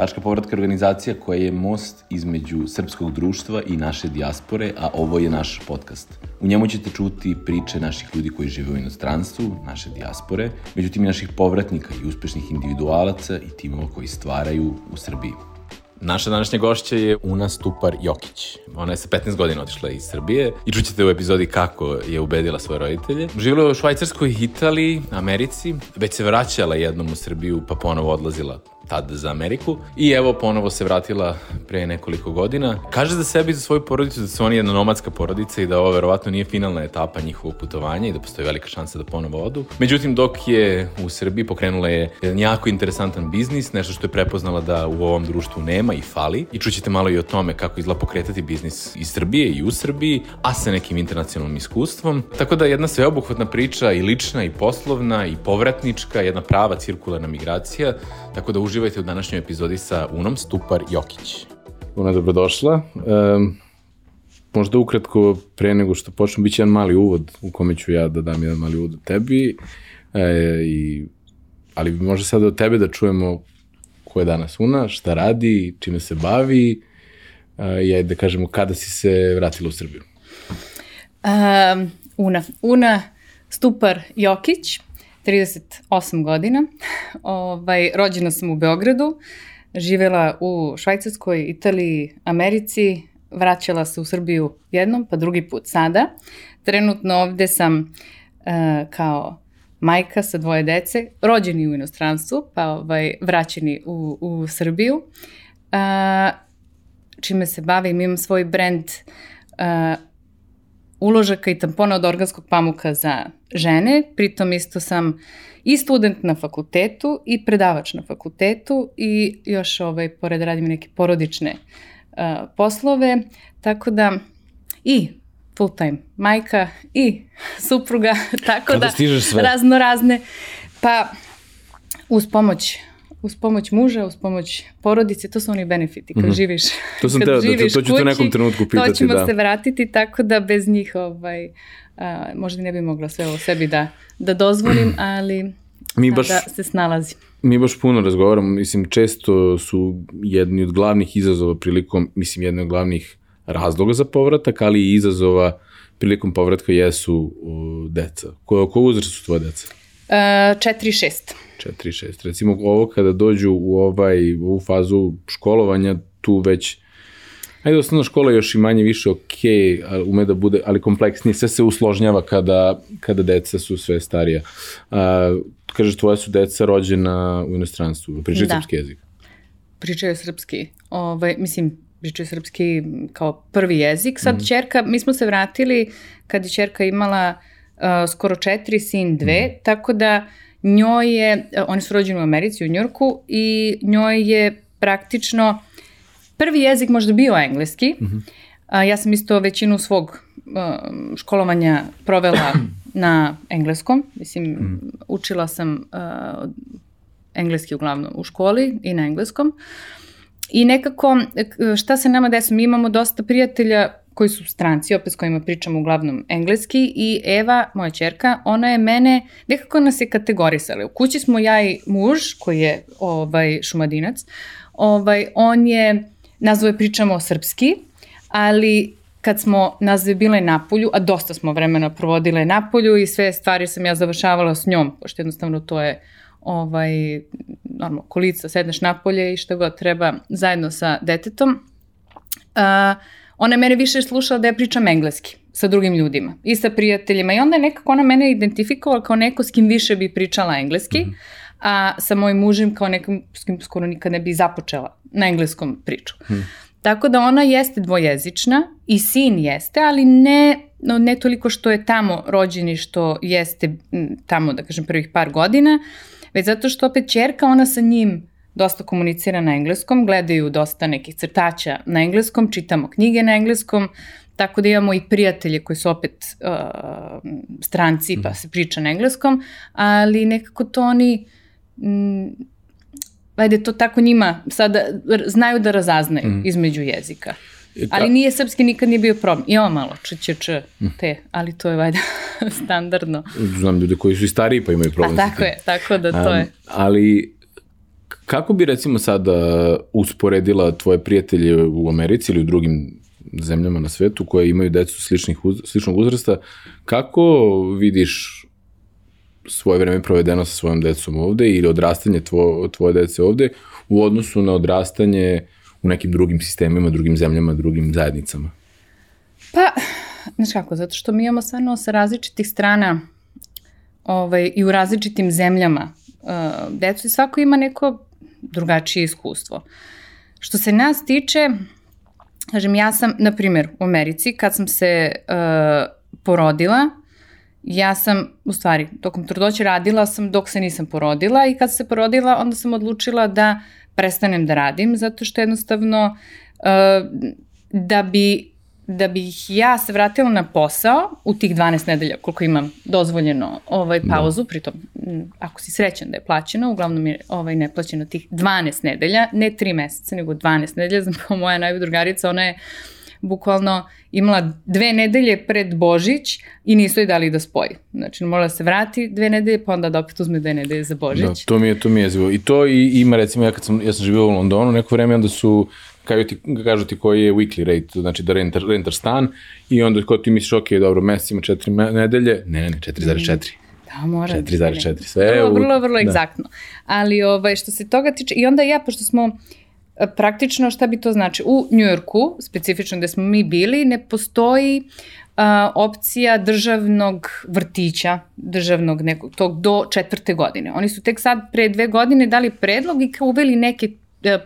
Tačka povratka organizacija koja je most između srpskog društva i naše dijaspore, a ovo je naš podcast. U njemu ćete čuti priče naših ljudi koji žive u inostranstvu, naše dijaspore, međutim i naših povratnika i uspešnih individualaca i timova koji stvaraju u Srbiji. Naša današnja gošća je Una Stupar Jokić. Ona je sa 15 godina otišla iz Srbije i čućete u epizodi kako je ubedila svoje roditelje. Živjela je u Švajcarskoj, Italiji, Americi, već se vraćala jednom u Srbiju pa ponovo odlazila tad za Ameriku i evo ponovo se vratila pre nekoliko godina. Kaže za sebe i za svoju porodicu da su oni jedna nomadska porodica i da ovo verovatno nije finalna etapa njihovog putovanja i da postoji velika šansa da ponovo odu. Međutim, dok je u Srbiji pokrenula je jedan jako interesantan biznis, nešto što je prepoznala da u ovom društvu nema i fali. I čućete malo i o tome kako izgleda pokretati biznis iz Srbije i u Srbiji, a sa nekim internacionalnim iskustvom. Tako da jedna sveobuhvatna priča i lična i poslovna i povratnička, jedna prava cirkularna migracija, tako da uživajte u današnjoj epizodi sa Unom Stupar Jokić. Una, dobrodošla. Um, možda ukratko, pre nego što počnem, bit će jedan mali uvod u kome ću ja da dam jedan mali uvod o tebi. E, i, ali možda sada od tebe da čujemo ko je danas Una, šta radi, čime se bavi e, i da kažemo kada si se vratila u Srbiju. Um, Una. Una Stupar Jokić 38 godina. Ovaj, rođena sam u Beogradu, živela u Švajcarskoj, Italiji, Americi, vraćala se u Srbiju jednom, pa drugi put sada. Trenutno ovde sam uh, kao majka sa dvoje dece, rođeni u inostranstvu, pa ovaj, vraćeni u, u Srbiju. Uh, čime se bavim, imam svoj brand uh, uložaka i tampona od organskog pamuka za žene, pritom isto sam i student na fakultetu i predavač na fakultetu i još ovaj, pored radim neke porodične uh, poslove, tako da i full time majka i supruga, tako Kada da razno razne, pa uz pomoć uz pomoć muža, uz pomoć porodice, to su oni benefiti kad mm -hmm. živiš. To sam teo, da, to ću tu nekom trenutku pitati. To ćemo da. se vratiti, tako da bez njih ovaj, a, možda ne bi mogla sve ovo sebi da, da dozvolim, ali mi baš, da se snalazi. Mi baš puno razgovaramo, mislim, često su jedni od glavnih izazova prilikom, mislim, jedni od glavnih razloga za povratak, ali i izazova prilikom povratka jesu deca. Ko, ko uzrast su tvoje deca? Uh, 4 i 6. 4 6. Recimo ovo kada dođu u ovaj u ovu fazu školovanja, tu već Ajde, osnovna škola još i manje više ok, ume da bude, ali kompleksnije, sve se usložnjava kada, kada deca su sve starija. A, kažeš, tvoja su deca rođena u inostranstvu, pričaju da. srpski jezik. Pričaju srpski. Ovaj, mislim, pričaju srpski kao prvi jezik. Sad mm. čerka, mi smo se vratili kad je čerka imala uh, skoro četiri, sin dve, mm. tako da njoj je, oni su rođeni u Americi, u Njurku, i njoj je praktično prvi jezik možda bio engleski. Mm -hmm. A, ja sam isto većinu svog uh, školovanja provela na engleskom. Mislim, mm. učila sam uh, engleski uglavnom u školi i na engleskom. I nekako, šta se nama desi? Mi imamo dosta prijatelja koji su stranci, opet s kojima pričam uglavnom engleski i Eva, moja čerka, ona je mene, nekako nas je kategorisala. U kući smo ja i muž, koji je ovaj, šumadinac, ovaj, on je, nas dvoje pričamo srpski, ali kad smo nas dve bile na polju, a dosta smo vremena provodile na polju i sve stvari sam ja završavala s njom, pošto jednostavno to je ovaj, normalno, kolica, sedneš napolje i šta god treba zajedno sa detetom. Uh, ona mene više slušala da ja pričam engleski sa drugim ljudima i sa prijateljima i onda je nekako ona mene identifikovala kao neko s kim više bi pričala engleski, mm -hmm. a sa mojim mužem kao nekom s kim skoro nikad ne bi započela na engleskom priču. Mm. Tako da ona jeste dvojezična i sin jeste, ali ne, no, ne toliko što je tamo rođeni što jeste tamo, da kažem, prvih par godina, već zato što opet čerka, ona sa njim dosta komunicira na engleskom, gledaju dosta nekih crtača na engleskom, čitamo knjige na engleskom, tako da imamo i prijatelje koji su opet uh, stranci pa mhm. se priča na engleskom, ali nekako to oni m, ajde to tako njima sada znaju da razaznaju mm. između jezika. E, ka... Ali nije srpski nikad nije bio problem. Ima malo č, č, č, mhm. te, ali to je vajda standardno. Znam ljude koji su i stariji pa imaju problem. A tako je, tako da to um, je. Ali Kako bi recimo sada usporedila tvoje prijatelje u Americi ili u drugim zemljama na svetu koje imaju decu sličnih, uz, sličnog uzrasta, kako vidiš svoje vreme provedeno sa svojom decom ovde ili odrastanje tvo, tvoje dece ovde u odnosu na odrastanje u nekim drugim sistemima, drugim zemljama, drugim zajednicama? Pa, znaš kako, zato što mi imamo stvarno sa različitih strana ovaj, i u različitim zemljama uh, decu i svako ima neko drugačije iskustvo. Što se nas tiče, kažem, ja sam, na primjer, u Americi, kad sam se uh, porodila, ja sam, u stvari, tokom trudnoće radila sam dok se nisam porodila i kad se porodila, onda sam odlučila da prestanem da radim, zato što jednostavno uh, da bi da bih ja se vratila na posao u tih 12 nedelja koliko imam dozvoljeno ovaj da. pauzu, da. pritom ako si srećan da je plaćeno, uglavnom je ovaj neplaćeno tih 12 nedelja, ne 3 meseca, nego 12 nedelja, znam kao moja najbolja drugarica, ona je bukvalno imala dve nedelje pred Božić i nisu joj dali da spoji. Znači, mora da se vrati dve nedelje, pa onda da opet uzme dve nedelje za Božić. Da, to mi je, to mi je zvo. I to i, ima, recimo, ja kad sam, ja sam živio u Londonu neko vreme, onda su kažu ti, kažu ti koji je weekly rate, znači da renter, renter stan i onda ko ti misliš, ok, dobro, mesec ima četiri nedelje, ne, ne, ne, 4,4. Da, mora. 4,4, sve vrlo, vrlo, vrlo da. egzaktno. Ali ovaj, što se toga tiče, i onda ja, pošto smo e, praktično šta bi to znači? U Njujorku, specifično gde smo mi bili, ne postoji a, opcija državnog vrtića, državnog nekog, tog do četvrte godine. Oni su tek sad pre dve godine dali predlog i kao uveli neke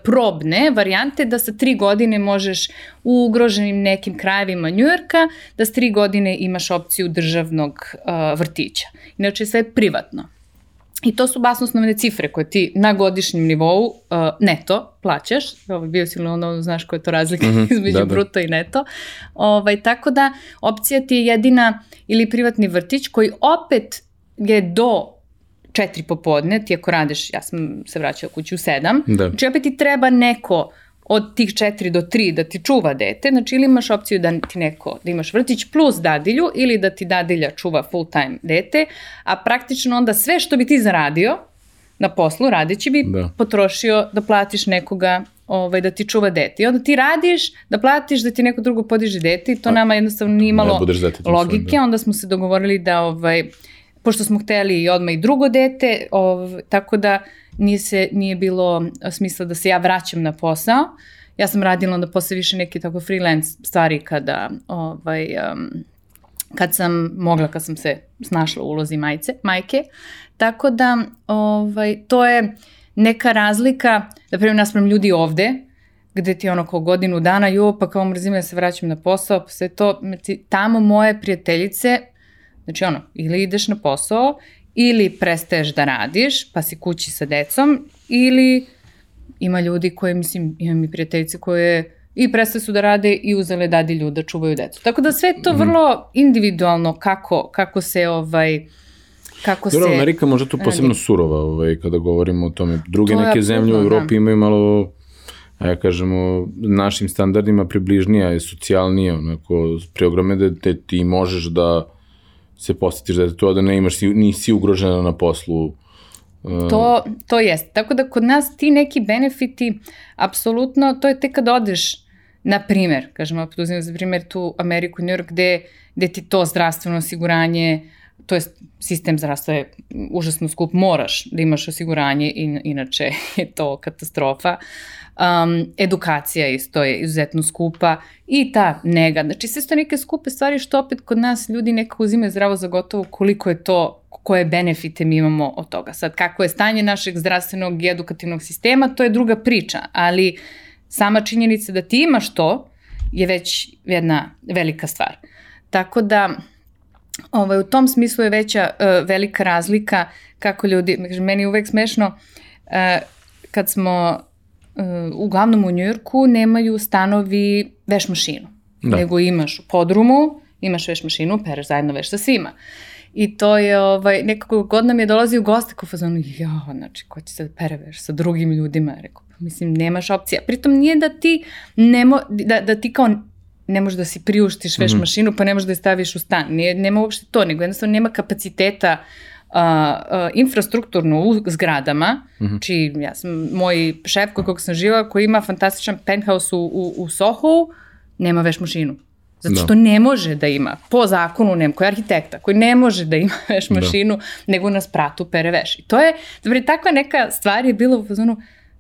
probne varijante da sa tri godine možeš u ugroženim nekim krajevima Njujorka da sa tri godine imaš opciju državnog uh, vrtića. Inače sve je privatno. I to su basnosnovne cifre koje ti na godišnjem nivou uh, neto plaćaš. Ovo, bio si ono, znaš koja je to razlika mm -hmm, između da, da. bruto i neto. Ovaj, tako da opcija ti je jedina ili privatni vrtić koji opet je do četiri popodne, ti ako radiš, ja sam se vraćala kući u sedam, da. znači opet ti treba neko od tih 4 do 3 da ti čuva dete, znači ili imaš opciju da ti neko, da imaš vrtić plus dadilju ili da ti dadilja čuva full time dete, a praktično onda sve što bi ti zaradio na poslu radeći bi da. potrošio da platiš nekoga ovaj, da ti čuva dete. I onda ti radiš da platiš da ti neko drugo podiže dete i to a, nama jednostavno nije imalo logike. Da. Onda smo se dogovorili da ovaj, pošto smo hteli i odmah i drugo dete, ov, tako da nije, se, nije bilo smisla da se ja vraćam na posao. Ja sam radila onda posle više neke tako freelance stvari kada, ovaj, um, kad sam mogla, kad sam se snašla u ulozi majce, majke. Tako da ovaj, to je neka razlika, da primjer naspram ljudi ovde, gde ti ono kao godinu dana, jo, pa kao mrzim da se vraćam na posao, pa sve to, tamo moje prijateljice Znači ono, ili ideš na posao, ili prestaješ da radiš, pa si kući sa decom, ili ima ljudi koje, mislim, imam i prijateljice koje i prestali su da rade i uzele dadilju da čuvaju decu. Tako da sve to mhm. vrlo individualno kako, kako se ovaj kako Dobro, se... Amerika možda tu posebno radi. surova ovaj, kada govorimo o tome. Druge to neke zemlje u Evropi da. imaju malo ja kažemo, našim standardima približnija je socijalnije, onako, preogrome da te ti možeš da se posjetiš da to da ne imaš, nisi ugrožena na poslu. Uh... To, to jest. Tako da kod nas ti neki benefiti, apsolutno, to je tek kad odeš, na primer, kažemo, uzimam za primer tu Ameriku, New York, gde, gde ti to zdravstveno osiguranje, to je sistem zdravstva je užasno skup, moraš da imaš osiguranje, in, inače je to katastrofa. Um, edukacija isto je izuzetno skupa i ta nega. Znači sve su neke skupe stvari što opet kod nas ljudi nekako uzimaju zdravo za gotovo koliko je to koje benefite mi imamo od toga. Sad, kako je stanje našeg zdravstvenog i edukativnog sistema, to je druga priča, ali sama činjenica da ti imaš to je već jedna velika stvar. Tako da, ovaj, u tom smislu je veća, uh, velika razlika kako ljudi, meni je uvek smešno, uh, kad smo uglavnom u Njujorku nemaju stanovi veš mašinu. Da. Nego imaš u podrumu, imaš veš mašinu, pereš zajedno veš sa svima. I to je, ovaj, nekako god nam je dolazio goste ko fazonu, ja, znači, ko će se da pere veš sa drugim ljudima? Rekao, pa mislim, nemaš opcija. Pritom nije da ti, nemo, da, da ti kao ne možeš da si priuštiš veš mm -hmm. mašinu, pa ne možeš da je staviš u stan. Nije, nema uopšte to, nego jednostavno nema kapaciteta a, infrastrukturno u zgradama, mm -hmm. čiji ja sam, moj šef kod sam živa, koji ima fantastičan penthouse u, u, u Soho, nema veš mašinu. Zato da. što da. ne može da ima, po zakonu nema, koji je arhitekta, koji ne može da ima veš da. mašinu, da. nego na spratu pere veš. I to je, dobro, takva neka stvar je bila u fazonu,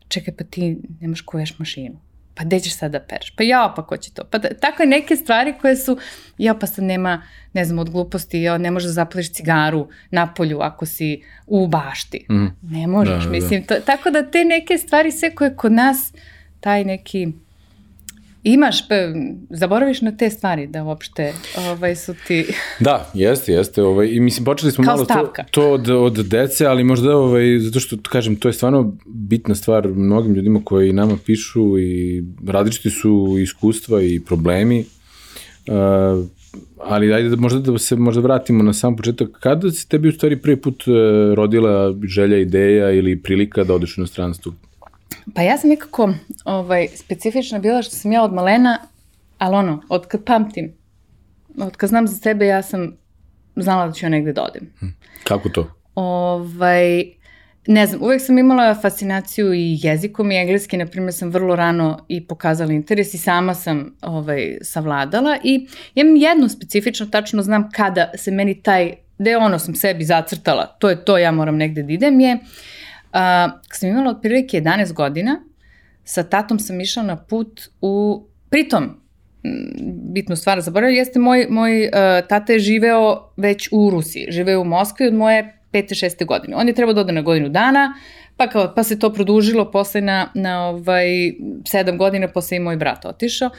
čekaj, pa ti nemaš ko veš mašinu pa gde ćeš sad da pereš? Pa ja, pa ko će to? Pa da, tako neke stvari koje su, ja pa sad nema, ne znam, od gluposti, ja, ne možeš da zapališ cigaru na polju ako si u bašti. Mm. Ne možeš, da, da, mislim. Da. To, tako da te neke stvari sve koje kod nas, taj neki imaš, pa, zaboraviš na te stvari da uopšte ovaj, su ti... Da, jeste, jeste. Ovaj, I mislim, počeli smo Kao malo stavka. to, to od, od dece, ali možda, ovaj, zato što, kažem, to je stvarno bitna stvar mnogim ljudima koji nama pišu i različiti su iskustva i problemi. Uh, ali ajde da možda da se možda vratimo na sam početak. Kada se tebi u stvari prvi put uh, rodila želja, ideja ili prilika da odeš u inostranstvo? Pa ja sam nekako ovaj, specifična bila što sam ja od malena, ali ono, od kad pamtim, od kad znam za sebe, ja sam znala da ću ja negde da odem. Hm. Kako to? Ovaj, ne znam, uvek sam imala fascinaciju i jezikom i engleski, na primjer sam vrlo rano i pokazala interes i sama sam ovaj, savladala i imam jednu specifično, tačno znam kada se meni taj, da ono sam sebi zacrtala, to je to, ja moram negde da idem, je uh, kad sam imala otprilike 11 godina, sa tatom sam išla na put u, pritom, bitnu stvar zaboravila, jeste moj, moj uh, tata je živeo već u Rusiji, živeo u Moskvi od moje 5. 6. godine. On je trebao da ode na godinu dana, pa, kao, pa se to produžilo posle na, na ovaj, 7 godina, posle i moj brat otišao.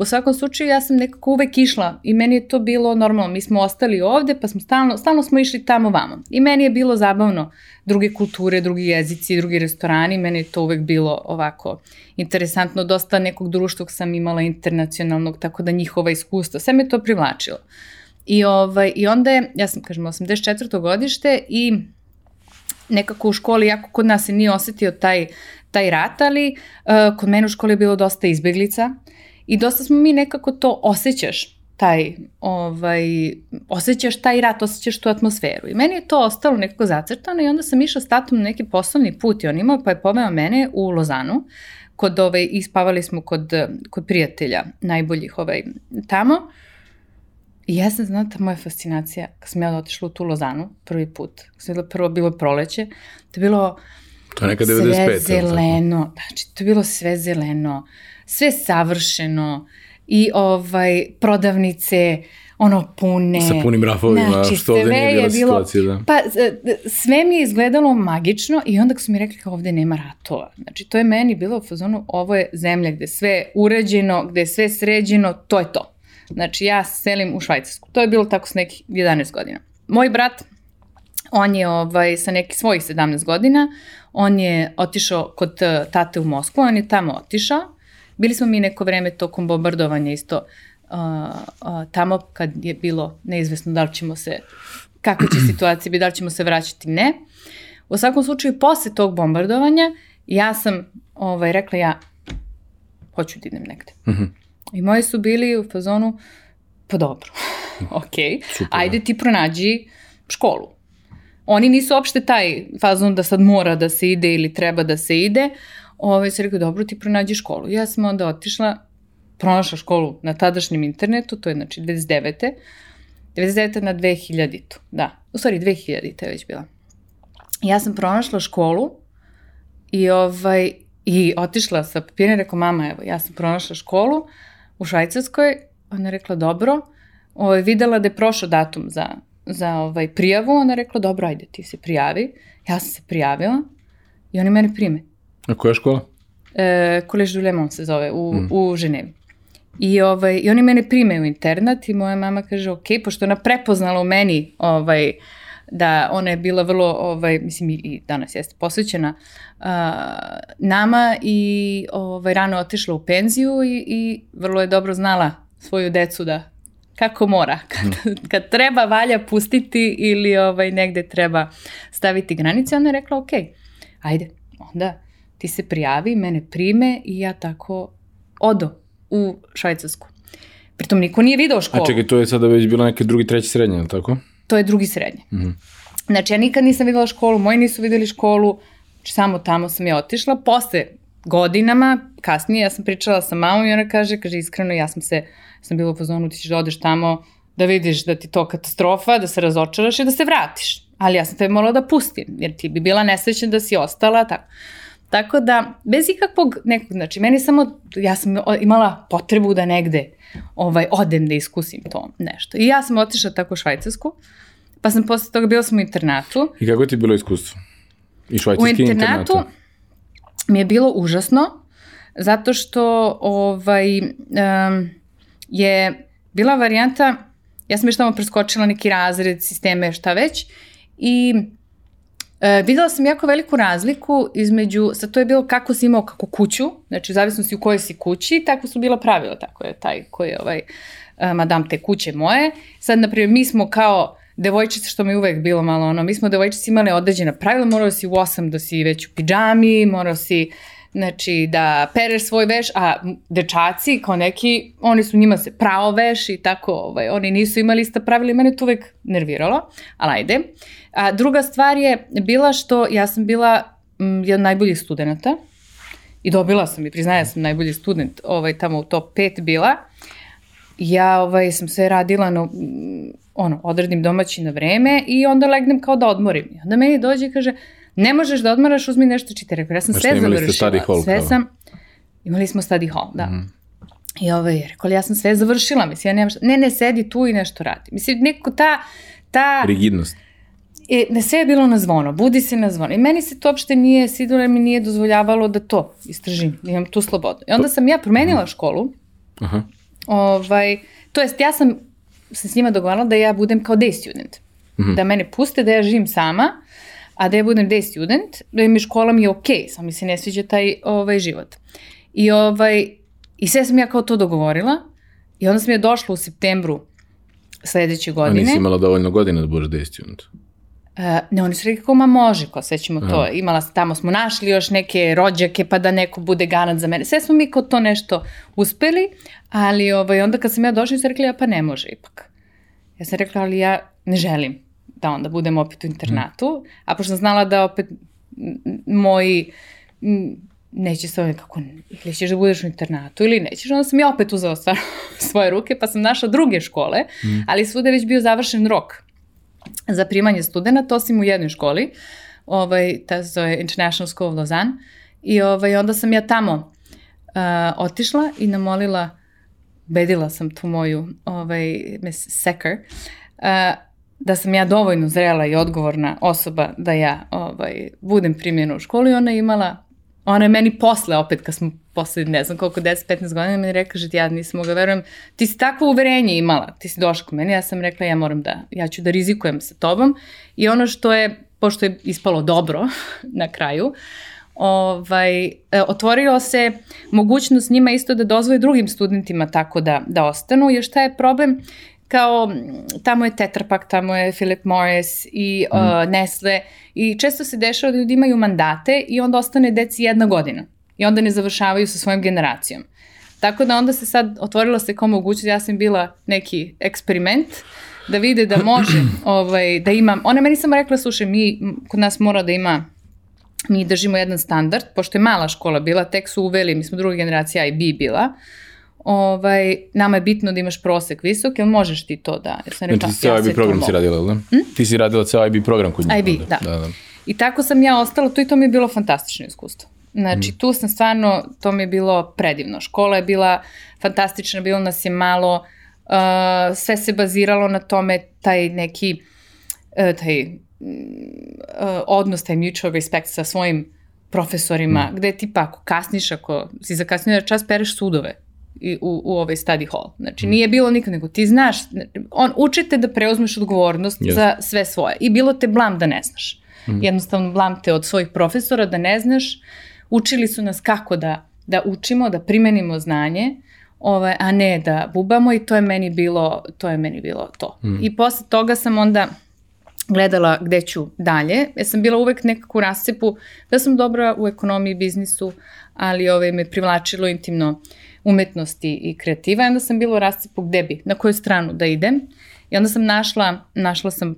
U svakom slučaju ja sam nekako uvek išla i meni je to bilo normalno. Mi smo ostali ovde pa smo stalno, stalno smo išli tamo vamo. I meni je bilo zabavno druge kulture, drugi jezici, drugi restorani. Meni je to uvek bilo ovako interesantno. Dosta nekog društva sam imala internacionalnog, tako da njihova iskustva. Sve me to privlačilo. I, ovaj, I onda je, ja sam, kažem, 84. godište i nekako u školi, jako kod nas se nije osetio taj, taj rat, ali uh, kod mene u školi je bilo dosta izbeglica. Uh, I dosta smo mi nekako to osjećaš, taj, ovaj, osjećaš taj rat, osjećaš tu atmosferu. I meni je to ostalo nekako zacrtano i onda sam išla s tatom na neki poslovni put i on imao, pa je poveo mene u Lozanu, kod ovaj, ispavali smo kod, kod prijatelja najboljih ovaj, tamo. I ja sam znala ta moja fascinacija, kad sam ja otišla u tu Lozanu prvi put, kad sam prvo bilo proleće, to je bilo to je neka 95. sve zeleno, znači to je bilo sve zeleno, sve savršeno i ovaj prodavnice ono pune. Sa punim rafovima, znači, što ovde nije bila bilo, situacija. Da. Pa sve mi je izgledalo magično i onda su mi rekli kao ovde nema ratova. Znači to je meni bilo u fazonu ovo je zemlja gde sve je uređeno, gde je sve sređeno, to je to. Znači ja selim u Švajcarsku. To je bilo tako s nekih 11 godina. Moj brat, on je ovaj, sa nekih svojih 17 godina, on je otišao kod tate u Moskvu, on je tamo otišao Bili smo mi neko vreme tokom bombardovanja isto uh, uh, tamo kad je bilo neizvesno da li ćemo se, kakva će situacija bi, da li ćemo se vraćati, ne. U svakom slučaju, posle tog bombardovanja, ja sam ovaj, rekla ja, hoću da idem negde. Mm -hmm. I moji su bili u fazonu, pa dobro, ok, Super. ajde ti pronađi školu. Oni nisu opšte taj fazon da sad mora da se ide ili treba da se ide, ovaj, se rekao, dobro, ti pronađi školu. Ja sam onda otišla, pronašla školu na tadašnjem internetu, to je znači 99. 99. na 2000. Da, u stvari 2000. je već bila. Ja sam pronašla školu i ovaj, i otišla sa papirima i rekao, mama, evo, ja sam pronašla školu u Švajcarskoj, ona je rekla, dobro, ovaj, videla da je prošao datum za, za ovaj, prijavu, ona je rekla, dobro, ajde, ti se prijavi. Ja sam se prijavila i oni mene prime. A koja škola? E, Collège du Lemon se zove, u, mm. u Ženevi. I, ovaj, I oni mene prime u internat i moja mama kaže, ok, pošto ona prepoznala u meni ovaj, da ona je bila vrlo, ovaj, mislim i danas jeste posvećena uh, nama i ovaj, rano otišla u penziju i, i vrlo je dobro znala svoju decu da kako mora. Kad, mm. kad treba valja pustiti ili ovaj, negde treba staviti granice, ona je rekla, ok, ajde, onda ti se prijavi, mene prime i ja tako odo u Švajcarsku. Pritom niko nije video školu. A čekaj, to je sada već bilo neke drugi, treći srednje, ali tako? To je drugi srednje. Mm -hmm. Znači, ja nikad nisam videla školu, moji nisu videli školu, samo tamo sam ja otišla. Posle godinama, kasnije, ja sam pričala sa mamom i ona kaže, kaže, iskreno, ja sam se, sam bila u fazonu, ti ćeš da odeš tamo, da vidiš da ti to katastrofa, da se razočaraš i da se vratiš. Ali ja sam te morala da pustim, jer ti bi bila nesrećna da si ostala, tako. Tako da, bez ikakvog nekog, znači, meni samo, ja sam imala potrebu da negde ovaj, odem da iskusim to nešto. I ja sam otišla tako u Švajcarsku, pa sam posle toga bila sam u internatu. I kako ti je bilo iskustvo? I švajcarski u internatu? internatu mi je bilo užasno, zato što ovaj, um, je bila varijanta, ja sam još tamo preskočila neki razred, sisteme, šta već, i E, videla sam jako veliku razliku između, sad to je bilo kako si imao kako kuću, znači u zavisnosti u kojoj si kući, tako su bila pravila, tako je taj koji je ovaj, uh, madam te kuće moje. Sad, na mi smo kao devojčice, što mi uvek bilo malo ono, mi smo devojčice imali određena pravila, morao si u 8 da si već u pidžami, morao si znači da pereš svoj veš, a dečaci kao neki, oni su njima se pravo veš i tako, ovaj, oni nisu imali ista pravila i mene to uvek nerviralo, ali ajde. A druga stvar je bila što ja sam bila m, mm, jedan najboljih studenta i dobila sam i priznaja sam najbolji student ovaj, tamo u top 5 bila. Ja ovaj, sam sve radila na, mm, ono, odredim domaći na vreme i onda legnem kao da odmorim. I onda meni dođe i kaže, ne možeš da odmaraš, uzmi nešto čite. Rekao, ja sam sve završila. Hall, sve sam, imali smo study hall, da. Mm. I ovaj, rekao, ja sam sve završila, mislim, ja nemam šta, ne, ne, sedi tu i nešto radi. Mislim, neko ta, ta... Rigidnost. E, ne sve je bilo na zvono, budi se na zvono. I meni se to uopšte nije, sigurno mi nije dozvoljavalo da to istražim, da imam tu slobodu. I onda sam ja promenila školu, Aha. Ovaj, to jest, ja sam se s njima dogovarala da ja budem kao day student. Mm -hmm. Da mene puste, da ja živim sama, a da ja budem day student, da mi škola mi je okej, okay, samo mi se ne sviđa taj ovaj, život. I, ovaj, I sve sam ja kao to dogovorila i onda sam ja došla u septembru sledeće godine. A nisi imala dovoljno godina da budeš day student? Uh, ne, oni su rekli kao, ma može, kao sve ćemo to. Aha. Imala, tamo smo našli još neke rođake, pa da neko bude ganat za mene. Sve smo mi kao to nešto uspeli, ali ovaj, onda kad sam ja došla, su rekli, ja pa ne može ipak. Ja sam rekla, ali ja ne želim da onda budem opet u internatu, a pošto sam znala da opet moji neće se ovdje kako, ili ćeš da budeš u internatu ili nećeš, onda sam ja opet uzela stvarno svoje ruke, pa sam našla druge škole, mm. ali svude već bio završen rok za primanje studenta, osim u jednoj školi, ovaj, ta se zove International School of Lausanne, i ovaj, onda sam ja tamo uh, otišla i namolila, bedila sam tu moju ovaj, Miss Secker, uh, da sam ja dovoljno zrela i odgovorna osoba da ja ovaj, budem primjena u školu i ona je imala, ona je meni posle opet kad smo posle ne znam koliko 10-15 godina meni rekla že ja nisam mogla verujem, ti si takvo uverenje imala, ti si došla kod meni, ja sam rekla ja moram da, ja ću da rizikujem sa tobom i ono što je, pošto je ispalo dobro na kraju, ovaj, e, otvorio se mogućnost njima isto da dozvoje drugim studentima tako da, da ostanu, jer šta je problem? Kao tamo je Tetra Pak, tamo je Philip Morris i mm. uh, Nestle i često se dešava da ljudi imaju mandate i onda ostane deci jedna godina i onda ne završavaju sa svojom generacijom. Tako da onda se sad otvorila se kao mogućnost, ja sam bila neki eksperiment da vide da može, ovaj, da imam, ona meni samo rekla, slušaj, mi, kod nas mora da ima mi držimo jedan standard, pošto je mala škola bila, tek su uveli, mi smo druga generacija i B bila, ovaj, nama je bitno da imaš prosek visok, jel možeš ti to da... Jer sam rekla, znači, ceo ja IB program si radila, da? Hm? Ti si radila ceo IB program kod njih. IB, da. da. da. I tako sam ja ostala tu i to mi je bilo fantastično iskustvo. Znači, mm. tu sam stvarno, to mi je bilo predivno. Škola je bila fantastična, bilo nas je malo, uh, sve se baziralo na tome, taj neki, uh, taj uh, odnos, taj mutual respect sa svojim profesorima, mm. gde ti pa ako kasniš, ako si zakasnio na čas, pereš sudove i u, u ovaj study hall. Znači, mm. nije bilo nikad, nego ti znaš, on učite da preuzmeš odgovornost yes. za sve svoje. I bilo te blam da ne znaš. Mm. Jednostavno blam te od svojih profesora da ne znaš. Učili su nas kako da, da učimo, da primenimo znanje, ovaj, a ne da bubamo i to je meni bilo to. Je meni bilo to. Mm. I posle toga sam onda gledala gde ću dalje. Ja sam bila uvek nekako u rascepu, da sam dobra u ekonomiji i biznisu, ali ove, ovaj, me privlačilo intimno umetnosti i kreativa. I onda sam bila u rascepu gde bi, na koju stranu da idem. I onda sam našla, našla sam uh,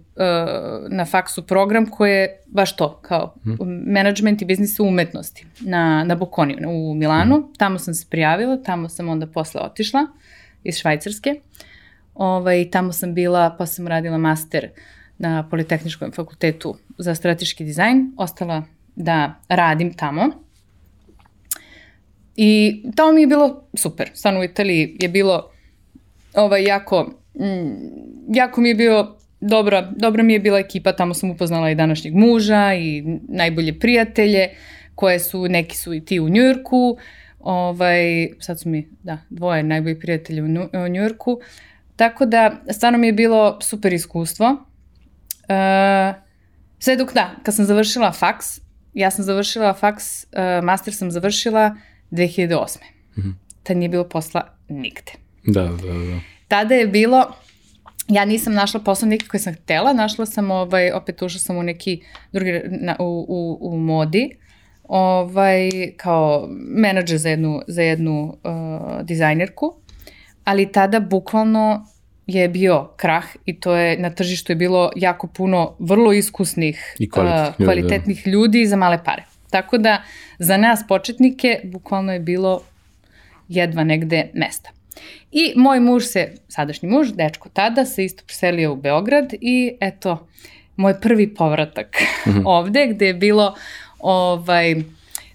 na faksu program koji je baš to, kao hmm. management i biznis umetnosti na, na Bokoniju, u Milanu. Hmm. Tamo sam se prijavila, tamo sam onda posle otišla iz Švajcarske. Ovaj, tamo sam bila, pa sam radila master na Politehničkom fakultetu za strateški dizajn. Ostala da radim tamo. I tamo mi je bilo super. Stvarno u Italiji je bilo ovaj, jako mm, jako mi je bio dobra, dobra mi je bila ekipa, tamo sam upoznala i današnjeg muža i najbolje prijatelje, koje su, neki su i ti u Njujorku, ovaj, sad su mi, da, dvoje najbolji prijatelji u, u Njujorku, tako da stvarno mi je bilo super iskustvo. Uh, sve dok da, kad sam završila faks, ja sam završila faks, uh, master sam završila 2008. Mm -hmm. Tad nije bilo posla nigde. Da, da, da. Tada je bilo, ja nisam našla posao neki koji sam htela, našla sam, ovaj, opet ušla sam u neki drugi, na, u, u, u modi, ovaj, kao menadžer za jednu, za jednu uh, dizajnerku, ali tada bukvalno je bio krah i to je na tržištu je bilo jako puno vrlo iskusnih I kvalitetnih, uh, kvalitetnih ljudi, da. ljudi za male pare. Tako da za nas početnike bukvalno je bilo jedva negde mesta. I moj muž se, sadašnji muž, dečko tada, se isto preselio u Beograd i eto, moj prvi povratak mm -hmm. ovde, gde je bilo, ovaj,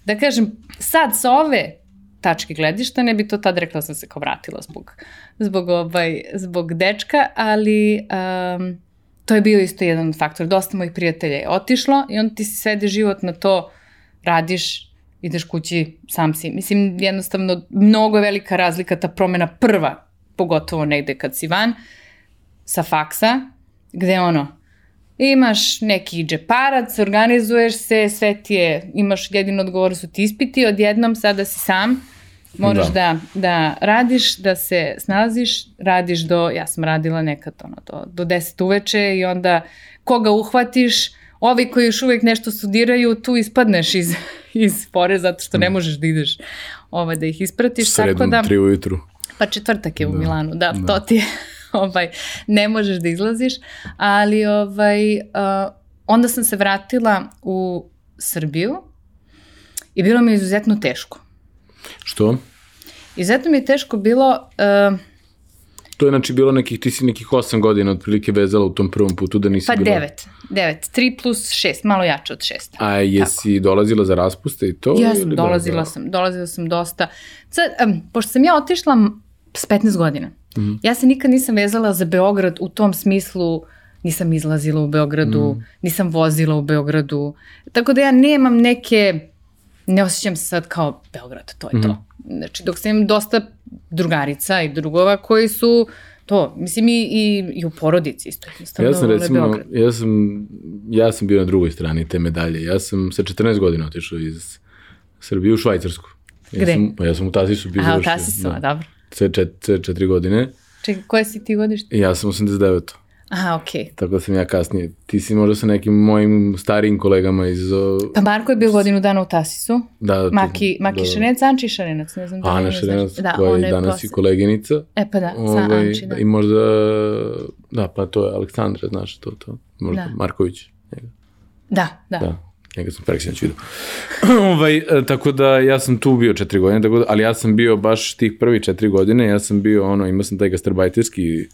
da kažem, sad sa ove tačke gledišta, ne bi to tad rekla sam se kao vratila zbog, zbog, ovaj, zbog dečka, ali um, to je bio isto jedan faktor. Dosta mojih prijatelja je otišlo i on ti se svede život na to, radiš, ideš kući, sam si. Mislim, jednostavno, mnogo je velika razlika ta promena prva, pogotovo negde kad si van, sa faksa, gde ono, imaš neki džeparac, organizuješ se, sve ti je, imaš jedino odgovor su ti ispiti, odjednom sada si sam, moraš da. da, da radiš, da se snalaziš, radiš do, ja sam radila nekad ono, do, do 10 uveče i onda koga uhvatiš, ovi koji još uvijek nešto studiraju, tu ispadneš iz, iz spore zato što ne mm. možeš da ideš ovaj, da ih ispratiš. Sredom tako da, tri ujutru. Pa četvrtak je u da. Milanu, da, da, to ti je, ovaj, ne možeš da izlaziš, ali ovaj, uh, onda sam se vratila u Srbiju i bilo mi izuzetno teško. Što? Izuzetno mi je teško bilo... Uh, To je znači bilo nekih, ti si nekih 8 godina otprilike vezala u tom prvom putu da nisi pa bila... Pa 9, 9, 3 plus 6, malo jače od 6. A jesi Tako. dolazila za raspuste i to? Ja sam, dolazila da, sam, dolazila sam dosta. Sad, um, pošto sam ja otišla s 15 godina, mm -hmm. ja se nikad nisam vezala za Beograd u tom smislu nisam izlazila u Beogradu, mm. nisam vozila u Beogradu, tako da ja nemam neke, ne osjećam se sad kao Beograd, to je mm. to. Mhm. Znači, dok sam imam dosta drugarica i drugova koji su to, mislim i, i, i u porodici isto. Ja sam recimo, ja sam, ja sam bio na drugoj strani te medalje. Ja sam sa 14 godina otišao iz Srbije u Švajcarsku. Ja Gde? Sam, pa ja sam u Tasisu bio. A, u Tasisu, da. dobro. C, čet, četiri godine. Čekaj, koje si ti godište? Ja sam 89. Aha, okej. Okay. Tako da sam ja kasnije. Ti si možda sa nekim mojim starijim kolegama iz... Pa Marko je bio godinu dana u Tasisu. Da, da. Maki, Maki da, Šarenac, Anči Šarenac, ne znam da Ana Šarenac, da, koja je danas posle... i koleginica. E pa da, sa ovaj, Anči, da. I možda, da, pa to je Aleksandra, znaš, to, to. Možda da. Marković. Njega. Da, da. Da, njega sam preksinoć vidio. ovaj, e, tako da ja sam tu bio četiri godine, tako da, ali ja sam bio baš tih prvi četiri godine, ja sam bio ono, imao sam taj gastarbajterski uh,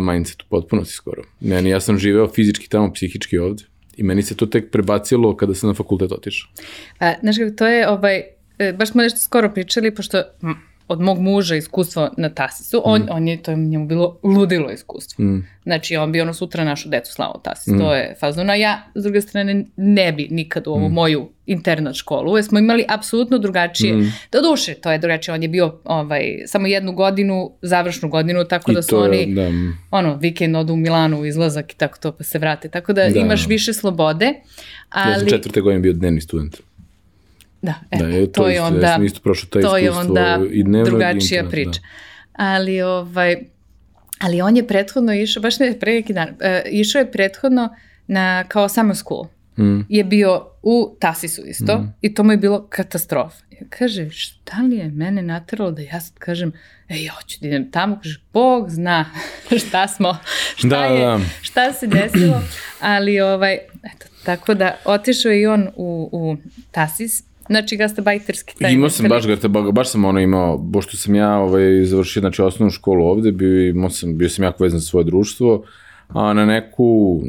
mindset u potpunosti skoro. Meni, ja sam živeo fizički tamo, psihički ovde. I meni se to tek prebacilo kada sam na fakultet otišao. Znaš kako, to je, ovaj, e, baš smo nešto skoro pričali, pošto od mog muža iskustvo na Tasisu, on, mm. on je, to je njemu bilo ludilo iskustvo. Mm. Znači, on bi ono sutra našu decu slao Tasis, mm. to je fazno. ja, s druge strane, ne bi nikad u ovu mm. moju internat školu, jer smo imali apsolutno drugačije, mm. do duše, to je drugačije, on je bio ovaj, samo jednu godinu, završnu godinu, tako I da su oni, da. ono, vikend odu u Milanu, izlazak i tako to, pa se vrate, tako da, da. imaš više slobode. Ali... Ja sam četvrte godine bio dnevni student. Da, e, da je, to, to je isto, onda, ja sam isto prošao taj to je onda i dnevno drugačija i priča. Da. Ali, ovaj, ali on je prethodno išao, baš ne pre neki dan, uh, išao je prethodno na, kao summer school. mm. je bio u Tasisu isto mm. i to mu je bilo katastrofa. Ja kaže, šta li je mene natralo da ja sad kažem, ej, ja hoću da idem tamo, kaže, Bog zna šta smo, šta, da, je, da. šta se desilo, ali ovaj, eto, tako da otišao je i on u, u Tasis, Znači gastarbajterski taj. Imao sam baš gastarbajterski, baš sam ono imao, pošto sam ja ovaj, završio znači, osnovnu školu ovde, bio, imao sam, bio sam jako vezan za svoje društvo, a na neku,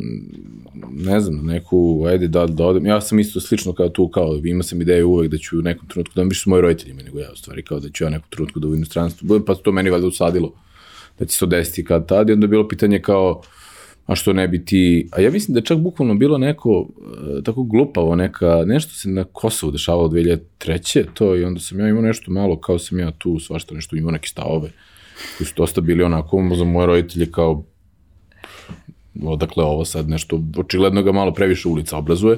ne znam, neku, ajde da, da odem, ja sam isto slično kao tu, kao imao sam ideju uvek da ću u nekom trenutku, da više su moji roditeljima nego ja u stvari, kao da ću ja nekom trenutku da u inostranstvu budem, pa to meni valjda usadilo da će se to desiti kad tad i onda je bilo pitanje kao, a što ne bi ti, a ja mislim da je čak bukvalno bilo neko e, tako glupavo, neka, nešto se na Kosovu dešavalo 2003. to i onda sam ja imao nešto malo, kao sam ja tu svašta nešto imao neke stavove koji su dosta bili onako za moje roditelje kao odakle ovo sad nešto, očigledno ga malo previše ulica obrazuje.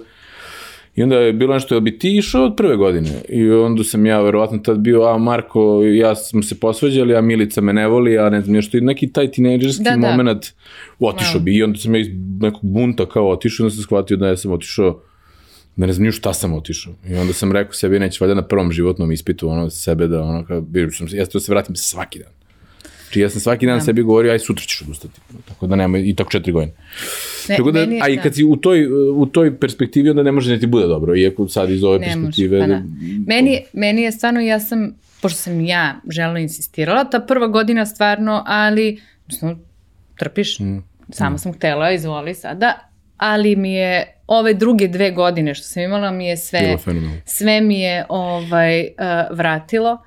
I onda je bilo nešto, jel bi ti išao od prve godine? I onda sam ja verovatno tad bio, a Marko, ja smo se posveđali, a Milica me ne voli, a ne znam nešto, neki taj tinejdžerski da, da. moment otišao wow. bi. I onda sam ja iz nekog bunta kao otišao, onda sam shvatio da ja sam otišao da ne znam šta sam otišao. I onda sam rekao sebi, neće valjda na prvom životnom ispitu ono sebe da ono kao, sam, ja da se vratim svaki dan. Znači ja sam svaki dan da. sebi govorio, aj sutra ćeš odustati. Tako da nema, i tako četiri godine. Ne, tako da, meni, a i kad da. si u toj, u toj perspektivi, onda ne može da ti bude dobro, iako sad iz ove ne perspektive... Može, pa da. meni, meni je stvarno, ja sam, pošto sam ja želno insistirala, ta prva godina stvarno, ali, odnosno, trpiš, mm. samo mm. sam htela, izvoli sada, ali mi je ove druge dve godine što sam imala mi je sve, sve mi je ovaj, uh, vratilo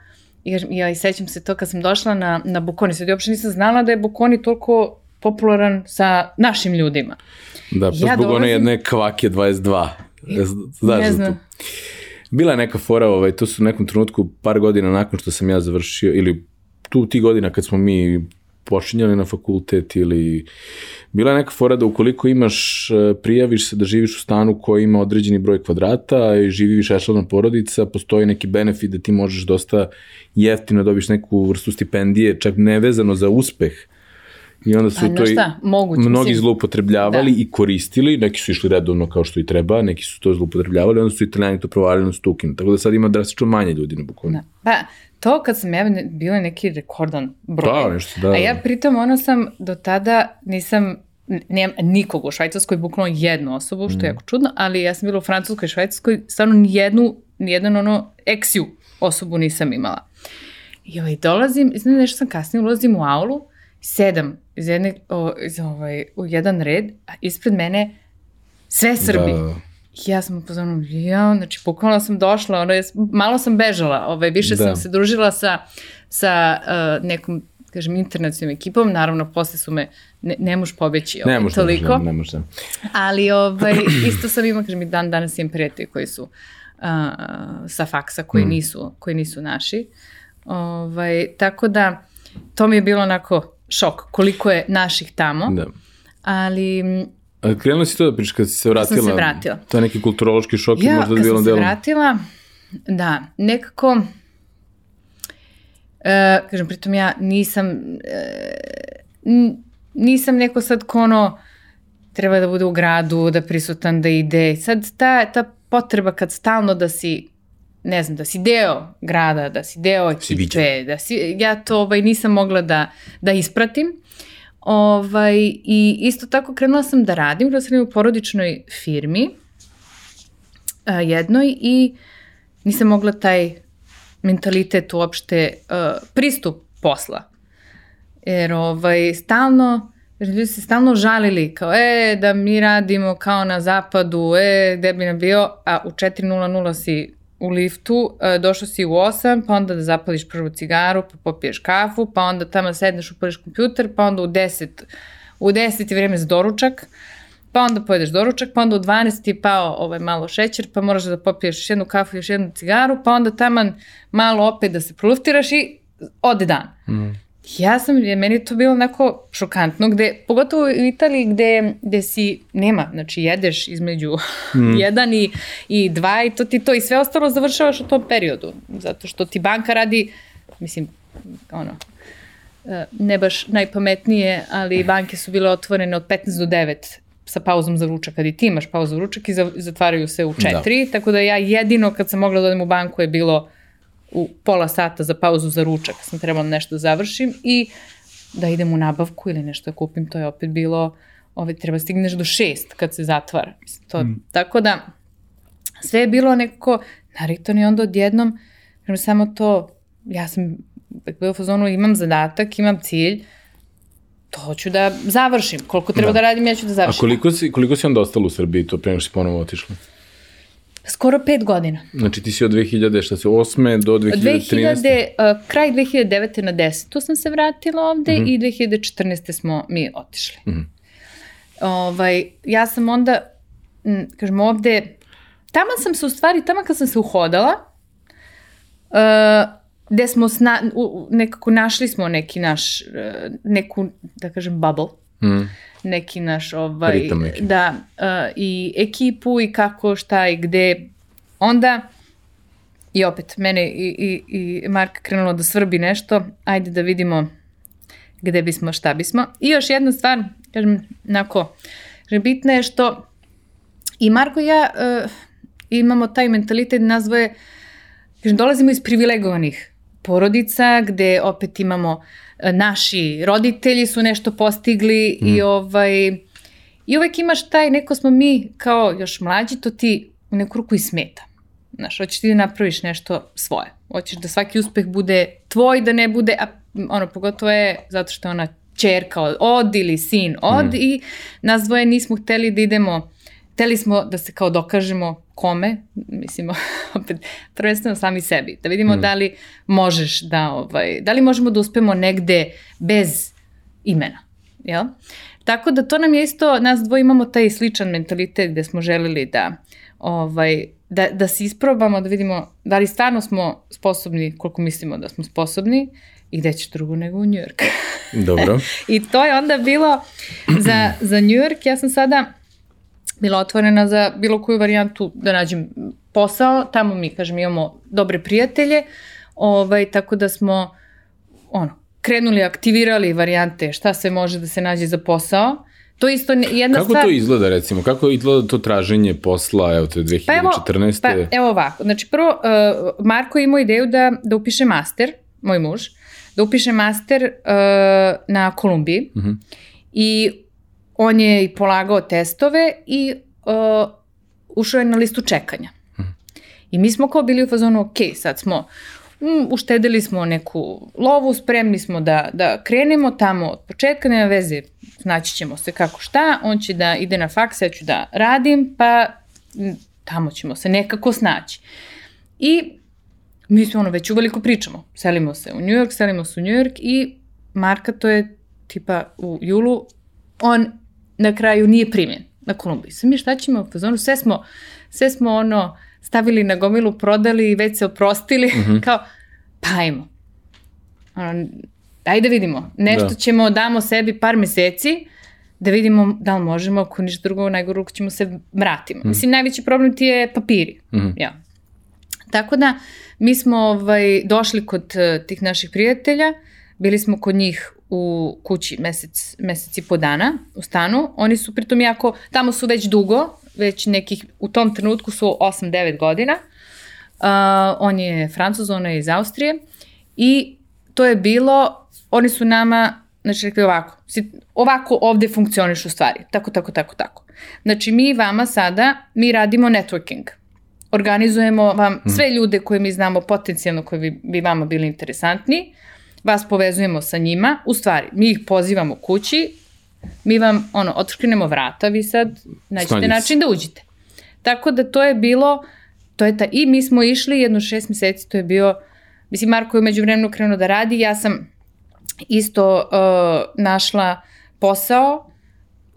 jer ja i sećam se to kad sam došla na, na Bukoni, sad uopšte nisam znala da je Bukoni toliko popularan sa našim ljudima. Da, pa ja zbog dolazim... one jedne kvake 22. Znaš ne znam. Bila je neka fora, ovaj, to su u nekom trenutku par godina nakon što sam ja završio, ili tu ti godina kad smo mi počinjali na fakultet ili bila je neka fora da ukoliko imaš, e, prijaviš se da živiš u stanu koji ima određeni broj kvadrata i živi više ešalna porodica, postoji neki benefit da ti možeš dosta jeftino dobiš neku vrstu stipendije, čak nevezano za uspeh. I onda su to i Moguće, mnogi mislim. zloupotrebljavali da. i koristili, neki su išli redovno kao što i treba, neki su to zloupotrebljavali, onda su italijani to provalili na stukin. Tako da sad ima drastično manje ljudi na Bukovini. Da. Pa, to kad sam ja bila neki rekordan broj. Da, nešto, da. A ja pritom ono sam do tada nisam nemam nikog u Švajcarskoj, bukvalno jednu osobu, što je mm. jako čudno, ali ja sam bila u Francuskoj i Švajcarskoj, stvarno nijednu, nijedan ono eksiju osobu nisam imala. I ovaj, dolazim, znam nešto sam kasnije, ulazim u aulu, sedam iz jedne, o, iz, ovaj, u jedan red, a ispred mene sve Srbi. Da. Ja sam upozorila, ja, znači, bukvalno sam došla, ono, malo sam bežala, ovaj, više da. sam se družila sa, sa uh, nekom kažem, internacionalnom ekipom, naravno, posle su me, ne, ne možeš pobeći ovaj, ne može, toliko. Ne, ne može. Ali, ovaj, isto sam ima, kažem, i dan danas imam prijatelji koji su uh, sa faksa, koji, mm. nisu, koji nisu naši. Ovaj, tako da, to mi je bilo onako šok, koliko je naših tamo. Da. Ali... A krenula si to da pričaš kad si se vratila? Sam se vratila. To je neki kulturološki šok ja, i možda da bilo delom. Ja, kad sam se vratila, da, nekako E, kažem, pritom ja nisam, e, nisam neko sad kono treba da bude u gradu, da prisutan, da ide. Sad ta, ta potreba kad stalno da si ne znam, da si deo grada, da si deo ekipe, da si, ja to ovaj, nisam mogla da, da ispratim. Ovaj, I isto tako krenula sam da radim, da sam u porodičnoj firmi a, jednoj i nisam mogla taj mentalitet uopšte, uh, pristup posla. Jer ovaj, stalno, ljudi se stalno žalili kao, e, da mi radimo kao na zapadu, e, gde bi nam bio, a u 4.00 si u liftu, e, došao si u 8, pa onda da zapališ prvu cigaru, pa popiješ kafu, pa onda tamo sedneš, upališ kompjuter, pa onda u 10, u 10 je vreme za doručak, pa onda pojedeš doručak, pa onda u 12 ti pao ovaj malo šećer, pa moraš da popiješ još jednu kafu, još jednu cigaru, pa onda taman malo opet da se proluftiraš i ode dan. Mm. Ja sam, je, meni to bilo onako šokantno, gde, pogotovo u Italiji gde, gde si, nema, znači jedeš između mm. jedan i, i dva i to ti to i sve ostalo završavaš u tom periodu, zato što ti banka radi, mislim, ono, e, ne baš najpametnije, ali banke su bile otvorene od 15 do 9 sa pauzom za ručak, kad i ti imaš pauzu za ručak i zatvaraju se u četiri, da. tako da ja jedino kad sam mogla da odem u banku je bilo u pola sata za pauzu za ručak, sam trebala nešto da završim i da idem u nabavku ili nešto da kupim, to je opet bilo, ovaj, treba stigneš do šest kad se zatvara. To, mm. Tako da, sve je bilo nekako naritano i onda odjednom, samo to, ja sam bio u fazonu, imam zadatak, imam cilj, to hoću da završim. Koliko treba da, da radim, ja ću da završim. A koliko si, koliko si onda ostalo u Srbiji to prema što si ponovo otišla? Skoro pet godina. Znači ti si od 2000, šta se, 8. do 2013? 2000, uh, kraj 2009. na 10. sam se vratila ovde mm -hmm. i 2014. smo mi otišli. Mm -hmm. ovaj, ja sam onda, m, kažem ovde, tamo sam se u stvari, tamo kad sam se uhodala, uh, gde smo sna, u, nekako našli smo neki naš, uh, neku, da kažem, bubble. Mm. Neki naš, ovaj, neki. da, uh, i ekipu i kako, šta i gde. Onda, i opet, mene i, i, i Marka krenulo da svrbi nešto, ajde da vidimo gde bismo, šta bismo. I još jedna stvar, kažem, nako, bitna je što i Marko i ja uh, imamo taj mentalitet, nazvoje, kažem, dolazimo iz privilegovanih porodica gde opet imamo e, naši roditelji su nešto postigli mm. i ovaj i uvek imaš taj neko smo mi kao još mlađi to ti u neku ruku i smeta. Znaš, hoćeš ti da napraviš nešto svoje. Hoćeš da svaki uspeh bude tvoj, da ne bude, a ono, pogotovo je zato što je ona čerka od ili sin od mm. i nas dvoje nismo hteli da idemo hteli smo da se kao dokažemo kome, mislimo, opet, prvenstveno sami sebi, da vidimo mm. da li možeš da, ovaj, da li možemo da uspemo negde bez imena, jel? Tako da to nam je isto, nas dvoje imamo taj sličan mentalitet gde smo želili da, ovaj, da, da se isprobamo, da vidimo da li stvarno smo sposobni, koliko mislimo da smo sposobni i gde ćeš drugo nego u New York. Dobro. I to je onda bilo za, za New York, ja sam sada bila otvorena za bilo koju varijantu da nađem posao. Tamo mi, kažem, imamo dobre prijatelje, ovaj, tako da smo ono, krenuli, aktivirali varijante šta se može da se nađe za posao. To je isto jedna Kako stvar... to izgleda recimo? Kako izgleda to traženje posla, evo to je 2014. Pa evo, pa evo ovako, znači prvo uh, Marko je imao ideju da, da upiše master, moj muž, da upiše master uh, na Kolumbiji uh mhm. -huh. i on je i polagao testove i uh, ušao je na listu čekanja. I mi smo kao bili u fazonu, ok, sad smo um, uštedili smo neku lovu, spremni smo da, da krenemo tamo od početka, nema veze, znaći ćemo se kako šta, on će da ide na faks, ja ću da radim, pa tamo ćemo se nekako snaći. I mi smo ono već uveliko pričamo, selimo se u New York, selimo se u New York i Marka to je tipa u julu, on na kraju nije primjen na Kolumbiji. Sam mi šta ćemo u fazonu, sve smo, sve smo ono stavili na gomilu, prodali i već se oprostili, mm -hmm. kao pa ajmo. Ono, ajde da vidimo, nešto da. ćemo, damo sebi par meseci, da vidimo da li možemo, ako ništa drugo, najgoru ćemo se vratimo. Mm. Mislim, najveći problem ti je papiri. Mm -hmm. ja. Tako da, mi smo ovaj, došli kod uh, tih naših prijatelja, bili smo kod njih u kući mesec, mesec i po dana u stanu. Oni su pritom jako, tamo su već dugo, već nekih, u tom trenutku su 8-9 godina. Uh, on je francuz, ona je iz Austrije i to je bilo, oni su nama, znači rekli ovako, ovako ovde funkcioniš u stvari, tako, tako, tako, tako. Znači mi vama sada, mi radimo networking, organizujemo vam mhm. sve ljude koje mi znamo potencijalno koji bi, bi vama bili interesantni, vas povezujemo sa njima, u stvari, mi ih pozivamo kući, mi vam, ono, otškrinemo vrata, vi sad naćete način da uđete. Tako da to je bilo, to je ta, i mi smo išli jedno šest meseci, to je bio, mislim, Marko je među vremenu krenuo da radi, ja sam isto uh, našla posao,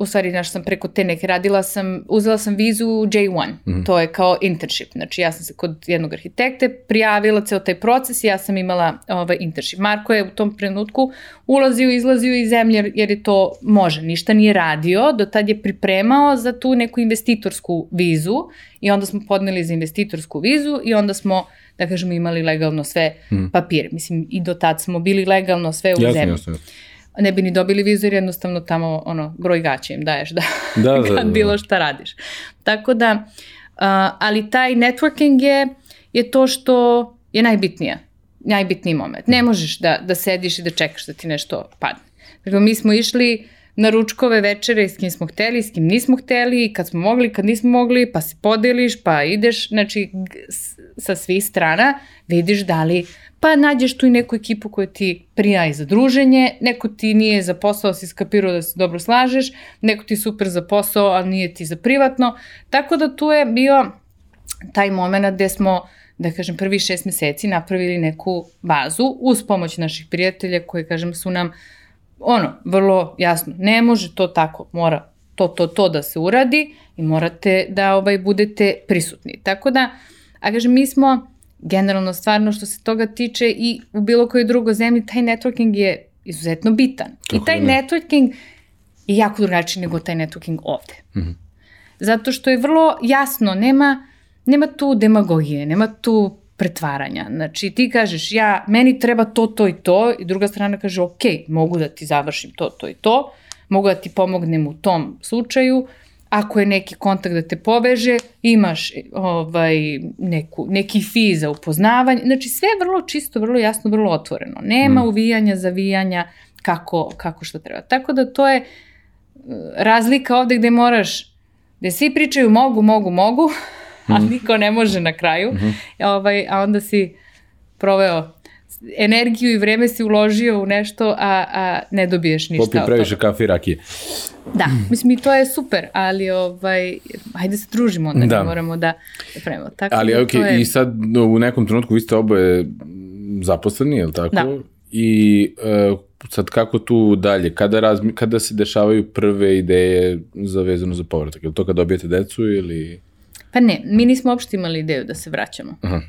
u stvari, znaš, sam preko te neke radila sam, uzela sam vizu J1, mm -hmm. to je kao internship, znači ja sam se kod jednog arhitekte prijavila ceo taj proces i ja sam imala ovaj internship. Marko je u tom trenutku ulazio i izlazio iz zemlje jer je to može, ništa nije radio, do tad je pripremao za tu neku investitorsku vizu i onda smo podneli za investitorsku vizu i onda smo da kažemo imali legalno sve mm. papire. Mislim i do tad smo bili legalno sve u jasne, zemlji. Jasne, jasne. Ne bi ni dobili vizu jer jednostavno tamo ono, broj gaća im daješ da, da, da, da, da. bilo šta radiš. Tako da, uh, ali taj networking je, je to što je najbitnije, najbitniji moment. Ne možeš da, da sediš i da čekaš da ti nešto padne. Dakle, mi smo išli na ručkove večere s kim smo hteli, s kim nismo hteli, kad smo mogli, kad nismo mogli, pa se podeliš, pa ideš, znači sa svih strana vidiš da li, pa nađeš tu i neku ekipu koja ti prija i za druženje, neko ti nije za posao, si skapirao da se dobro slažeš, neko ti super za posao, a nije ti za privatno, tako da tu je bio taj moment gde smo da kažem, prvi šest meseci napravili neku bazu uz pomoć naših prijatelja koji, kažem, su nam ono, vrlo jasno, ne može to tako, mora to, to, to da se uradi i morate da ovaj, budete prisutni. Tako da, a kažem, mi smo generalno stvarno što se toga tiče i u bilo kojoj drugoj zemlji, taj networking je izuzetno bitan. Tako I taj da. networking je jako drugačiji nego taj networking ovde. Mm -hmm. Zato što je vrlo jasno, nema, nema tu demagogije, nema tu pretvaranja. Znači ti kažeš ja, meni treba to, to i to i druga strana kaže ok, mogu da ti završim to, to i to, mogu da ti pomognem u tom slučaju, ako je neki kontakt da te poveže, imaš ovaj, neku, neki fi za upoznavanje. Znači sve je vrlo čisto, vrlo jasno, vrlo otvoreno. Nema mm. uvijanja, zavijanja, kako, kako što treba. Tako da to je eh, razlika ovde gde moraš, gde svi pričaju mogu, mogu, mogu, a mhm. niko ne može na kraju, mm -hmm. ovaj, a onda si proveo energiju i vreme si uložio u nešto, a, a ne dobiješ ništa Popi previše kafe i rakije. Da, mislim i to je super, ali ovaj, ajde se družimo, onda da. ne moramo da, da pravimo. Tako ali, da, ok, je... i sad u nekom trenutku vi ste oboje zaposleni, je li tako? Da. I uh, sad kako tu dalje, kada, razmi, kada se dešavaju prve ideje za vezano za povratak? Je li to kad dobijete decu ili... Pa ne, mi nismo uopšte imali ideju da se vraćamo. Aha.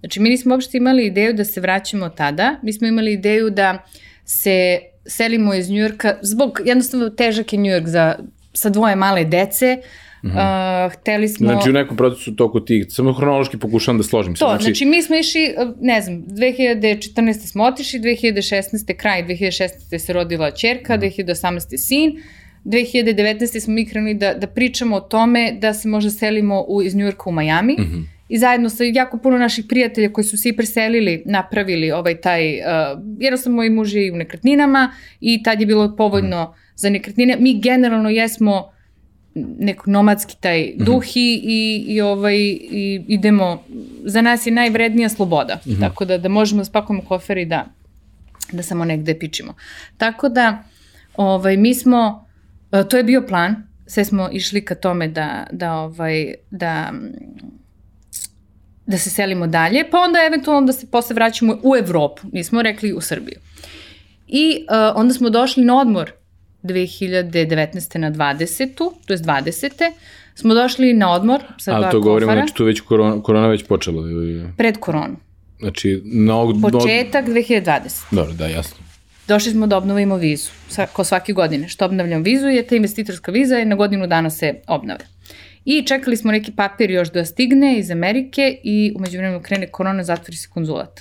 Znači, mi nismo uopšte imali ideju da se vraćamo tada, mi smo imali ideju da se selimo iz Njujorka, zbog jednostavno težak je Njujork za, sa dvoje male dece, Uh -huh. uh, hteli smo... Znači u nekom procesu toku tih, samo hronološki pokušavam da složim se. To, znači, znači mi smo išli, ne znam, 2014. smo otišli, 2016. kraj, 2016. se rodila čerka, uh -huh. 2018. sin, 2019. smo mi krenuli da, da pričamo o tome da se možda selimo u, iz Njujorka u Majami. Uh -huh. I zajedno sa jako puno naših prijatelja koji su se i preselili, napravili ovaj taj, uh, jednostavno moji muž je i u nekretninama i tad je bilo povoljno uh -huh. za nekretnine. Mi generalno jesmo neko nomadski taj duh uh -huh. i, i, ovaj, i idemo, za nas je najvrednija sloboda, uh -huh. tako da, da možemo da spakujemo kofer i da, da samo negde pičimo. Tako da, ovaj, mi smo, to je bio plan, sve smo išli ka tome da, da, ovaj, da, da se selimo dalje, pa onda eventualno da se posle vraćamo u Evropu, nismo rekli u Srbiju. I uh, onda smo došli na odmor 2019. na 20. to je 20. smo došli na odmor sa Ali dva to govorimo, znači tu već korona, korona već počela? Pred koronu. Znači, na ovog... Početak 2020. Dobro, da, jasno došli smo da obnovimo vizu, ko svake godine. Što obnavljam vizu je ta investitorska viza i na godinu dana se obnavlja. I čekali smo neki papir još da stigne iz Amerike i umeđu vremenu krene korona, zatvori se konzulat.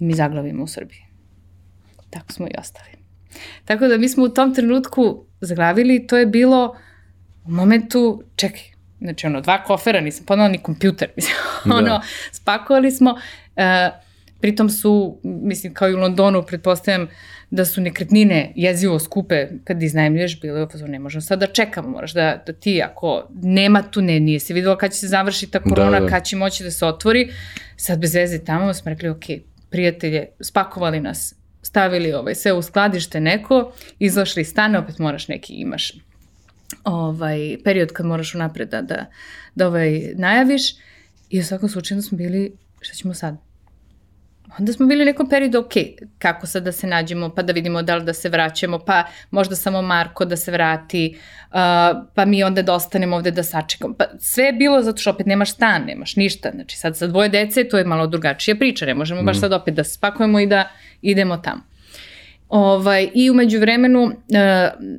I mi zaglavimo u Srbiji. Tako smo i ostali. Tako da mi smo u tom trenutku zaglavili, to je bilo u momentu, čekaj, znači ono, dva kofera, nisam ponala ni kompjuter, mislim, da. ono, spakovali smo, uh, pritom su, mislim, kao i u Londonu, pretpostavljam, da su nekretnine jezivo skupe kad iznajemljuješ, bilo je ne možemo sad da čekamo, moraš da, da ti ako nema tu, ne, nije se videlo kad će se završiti ta korona, da, da. kad će moći da se otvori, sad bez veze tamo smo rekli, ok, prijatelje, spakovali nas, stavili ovaj, sve u skladište neko, izašli iz stane, opet moraš neki imaš ovaj, period kad moraš unapred da, da, da ovaj, najaviš i u svakom slučaju da smo bili, šta ćemo sad? Onda smo bili u nekom periodu, ok, kako sad da se nađemo, pa da vidimo da li da se vraćamo, pa možda samo Marko da se vrati, uh, pa mi onda da ostanemo ovde da sačekamo. Pa sve je bilo zato što opet nemaš stan, nemaš ništa. Znači sad sa dvoje dece to je malo drugačija priča, ne možemo mm. baš sad opet da se spakujemo i da idemo tamo. Ovaj, I umeđu vremenu, uh,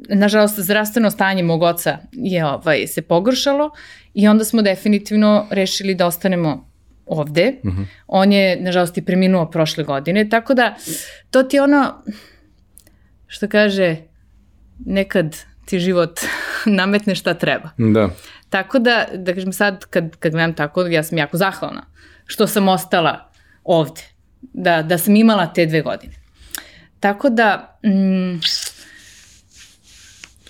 nažalost, zdravstveno stanje mog oca je ovaj, se pogoršalo i onda smo definitivno rešili da ostanemo ovde. Mhm. -huh. On je, nažalost, i preminuo prošle godine, tako da to ti je ono što kaže, nekad ti život nametne šta treba. Da. Tako da, da kažem sad, kad, kad gledam tako, ja sam jako zahvalna što sam ostala ovde, da, da sam imala te dve godine. Tako da, mm,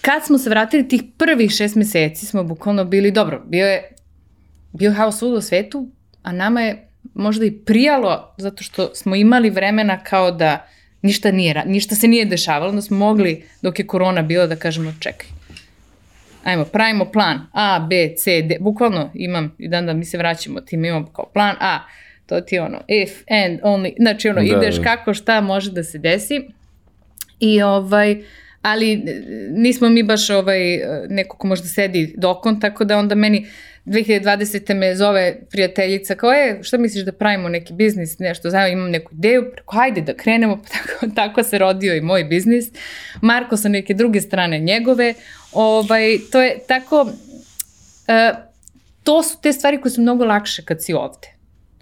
kad smo se vratili tih prvih šest meseci smo bukvalno bili, dobro, bio je, bio je haos u svetu, a nama je možda i prijalo zato što smo imali vremena kao da ništa, nije, ništa se nije dešavalo, da smo mogli dok je korona bila da kažemo čekaj, ajmo, pravimo plan A, B, C, D, bukvalno imam i dan da mi se vraćamo, tim imamo kao plan A, to ti je ono if, and, only, znači ono da, ideš da. kako šta može da se desi i ovaj, ali nismo mi baš ovaj, neko ko možda sedi dokon, tako da onda meni 2020. me zove prijateljica kao je, šta misliš da pravimo neki biznis, nešto, znam, imam neku ideju, preko, hajde da krenemo, pa tako, tako se rodio i moj biznis. Marko sa neke druge strane njegove, ovaj, to je tako, uh, to su te stvari koje su mnogo lakše kad si ovde.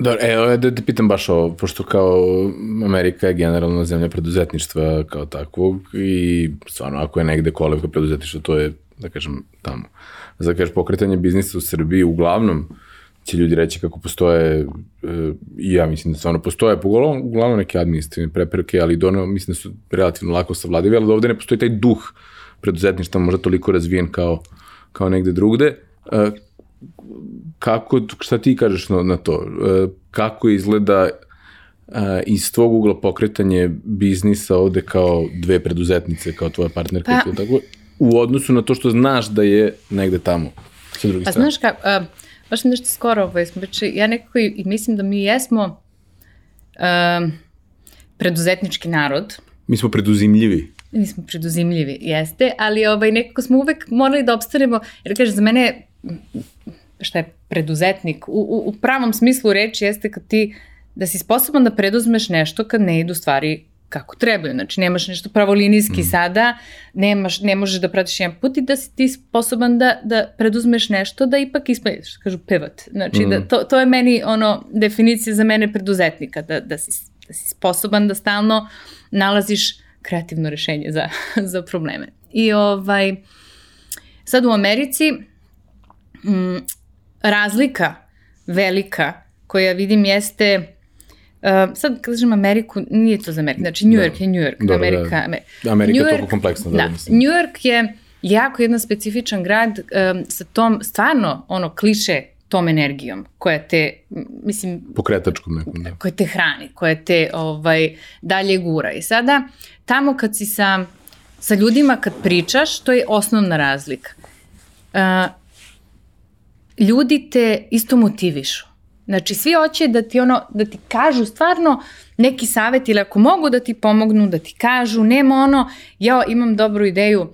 Da, evo da te pitam baš ovo, pošto kao Amerika je generalno zemlja preduzetništva kao takvog i stvarno ako je negde kolevka preduzetništva, to je, da kažem, tamo. Za kažeš pokretanje biznisa u Srbiji, uglavnom će ljudi reći kako postoje, e, i ja mislim da stvarno postoje, uglavnom, uglavnom neke administrativne prepreke, ali dono, mislim da su relativno lako savladive, ali da ovde ne postoji taj duh preduzetništva možda toliko razvijen kao, kao negde drugde. E, kako, šta ti kažeš na, na to? E, kako izgleda e, iz tvog ugla pokretanje biznisa ovde kao dve preduzetnice, kao tvoja partnerka pa, i tako, u odnosu na to što znaš da je negde tamo, sa druge pa, strane? Pa znaš kako, uh, baš nešto skoro, ovaj, već, ja nekako i, i mislim da mi jesmo uh, preduzetnički narod. Mi smo preduzimljivi. Mi smo preduzimljivi, jeste, ali ovaj, nekako smo uvek morali da obstanemo, jer kažem, za mene šta je preduzetnik, u, u, u pravom smislu reči jeste kad ti, da si sposoban da preduzmeš nešto kad ne idu stvari kako trebaju. Znači, nemaš nešto pravolinijski mm. sada, nemaš, ne možeš da pratiš jedan put i da si ti sposoban da, da preduzmeš nešto da ipak ispaniš, kažu pivot. Znači, mm. da, to, to je meni ono, definicija za mene preduzetnika, da, da, si, da si sposoban da stalno nalaziš kreativno rešenje za, za probleme. I ovaj, sad u Americi, mm, razlika velika koja vidim jeste uh, sad kad kažem Ameriku, nije to za Ameriku, znači New York da. je New York, Dobre, Amerika, da. Amerika New je toliko kompleksna. Da, da New York je jako jedan specifičan grad um, sa tom stvarno ono kliše tom energijom koja te, mislim... Pokretačkom nekom, da. Koja te hrani, koja te ovaj, dalje gura. I sada, tamo kad si sa, sa ljudima, kad pričaš, to je osnovna razlika. Uh, ljudi te isto motivišu. Znači, svi hoće da ti ono, da ti kažu stvarno neki savjet ili ako mogu da ti pomognu, da ti kažu, nema ono, ja imam dobru ideju,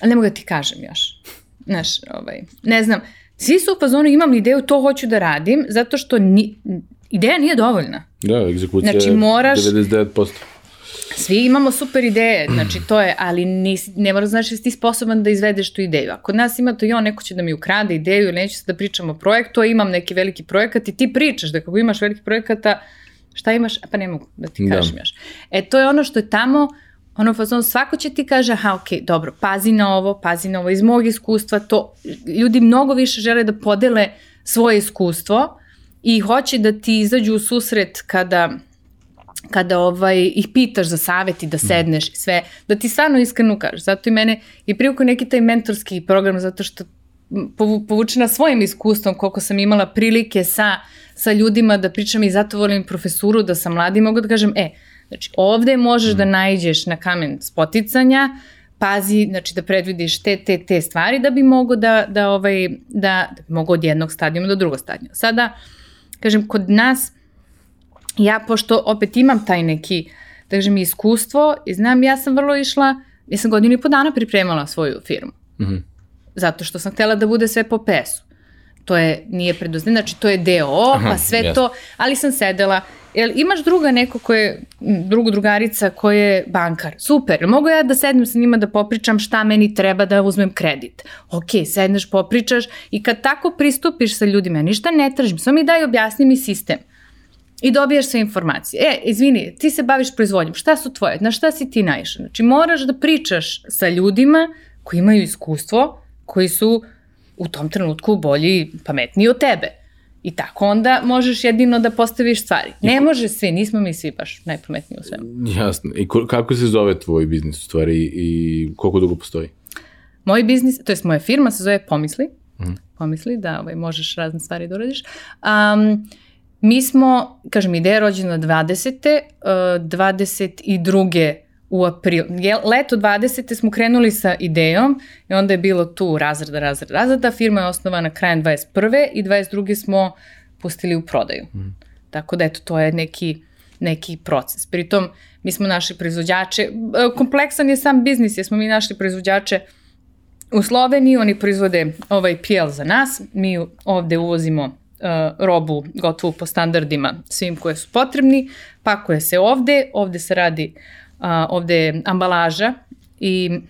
ali ne mogu da ti kažem još. Znaš, ovaj, ne znam, svi su u fazonu imam ideju, to hoću da radim, zato što ni, ideja nije dovoljna. Da, egzekucija znači, moraš, 99% svi imamo super ideje, znači to je, ali nis, ne mora znači da si ti sposoban da izvedeš tu ideju. Ako nas ima to, jo, neko će da mi ukrade ideju ili neće se da pričam o projektu, a imam neki veliki projekat i ti pričaš da kako imaš veliki projekata, šta imaš, pa ne mogu da ti da. kažem da. još. E, to je ono što je tamo, ono fazon, svako će ti kaže, aha, ok, dobro, pazi na ovo, pazi na ovo, iz mog iskustva, to, ljudi mnogo više žele da podele svoje iskustvo i hoće da ti izađu u susret kada kada ovaj, ih pitaš za savet i da sedneš i sve, da ti stvarno iskreno kažeš. Zato i mene i privukao neki taj mentorski program, zato što povučena svojim iskustvom, koliko sam imala prilike sa, sa ljudima da pričam i zato volim profesuru, da sam mladi, mogu da kažem, e, znači ovde možeš da najđeš na kamen spoticanja, pazi, znači da predvidiš te, te, te stvari da bi mogo da, da, ovaj, da, da bi mogo od jednog stadijuma do drugog stadijuma. Sada, kažem, kod nas, ja pošto opet imam taj neki, da kažem, iskustvo i znam, ja sam vrlo išla, ja sam godinu i po dana pripremala svoju firmu. Mm -hmm. Zato što sam htela da bude sve po pesu. To je, nije preduzne, znači to je DO, Aha, pa sve yes. to, ali sam sedela, jel imaš druga neko koje, drugu drugarica koja je bankar, super, mogu ja da sednem sa njima da popričam šta meni treba da uzmem kredit. Ok, sedneš, popričaš i kad tako pristupiš sa ljudima, ja ništa ne tražim, samo mi daj objasni mi sistem. I dobijaš sve informacije. E, izvini, ti se baviš proizvodnjom, šta su tvoje, na šta si ti naišao? Znači, moraš da pričaš sa ljudima koji imaju iskustvo, koji su u tom trenutku bolji, pametniji od tebe. I tako onda možeš jedino da postaviš stvari. Ne može svi, nismo mi svi baš najpametniji u svemu. Jasno. I kako se zove tvoj biznis u stvari i koliko dugo postoji? Moj biznis, to je moja firma, se zove Pomisli. Mm. Pomisli da ovaj, možeš razne stvari da uradiš. Um, mi smo, kažem, ideja rođena 20. Uh, 22 u april. Leto 20. smo krenuli sa idejom i onda je bilo tu razreda, razreda, razreda. Firma je osnovana krajem 21. i 22. smo pustili u prodaju. Mm. Tako da eto, to je neki, neki proces. Pritom, mi smo našli proizvođače, e, kompleksan je sam biznis, jer smo mi našli proizvođače u Sloveniji, oni proizvode ovaj PL za nas, mi ovde uvozimo robu gotovo po standardima svim koje su potrebni, pakuje se ovde, ovde se radi uh, a, ovde je ambalaža i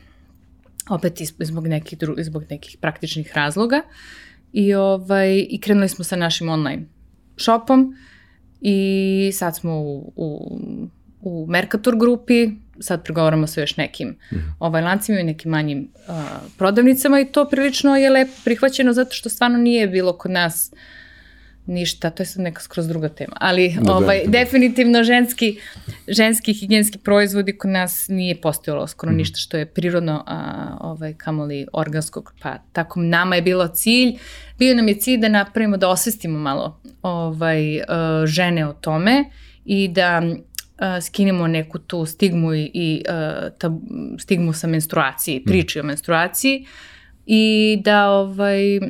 opet zbog nekih, dru, zbog nekih praktičnih razloga i, ovaj, i krenuli smo sa našim online shopom i sad smo u, u, u Mercator grupi, sad pregovaramo sa još nekim mm -hmm. ovaj, lancima i nekim manjim uh, prodavnicama i to prilično je lepo prihvaćeno zato što stvarno nije bilo kod nas uh, ništa, to je sad neka skroz druga tema, ali da, da ovaj, da, da. definitivno ženski, ženski higijenski proizvodi kod nas nije postojalo skoro mm. ništa što je prirodno, a, ovaj, kamoli organskog, pa tako nama je bilo cilj, bio nam je cilj da napravimo, da osvestimo malo ovaj, uh, žene o tome i da uh, skinemo neku tu stigmu i, i uh, ta, stigmu sa menstruacije, priči mm. o menstruaciji i da ovaj,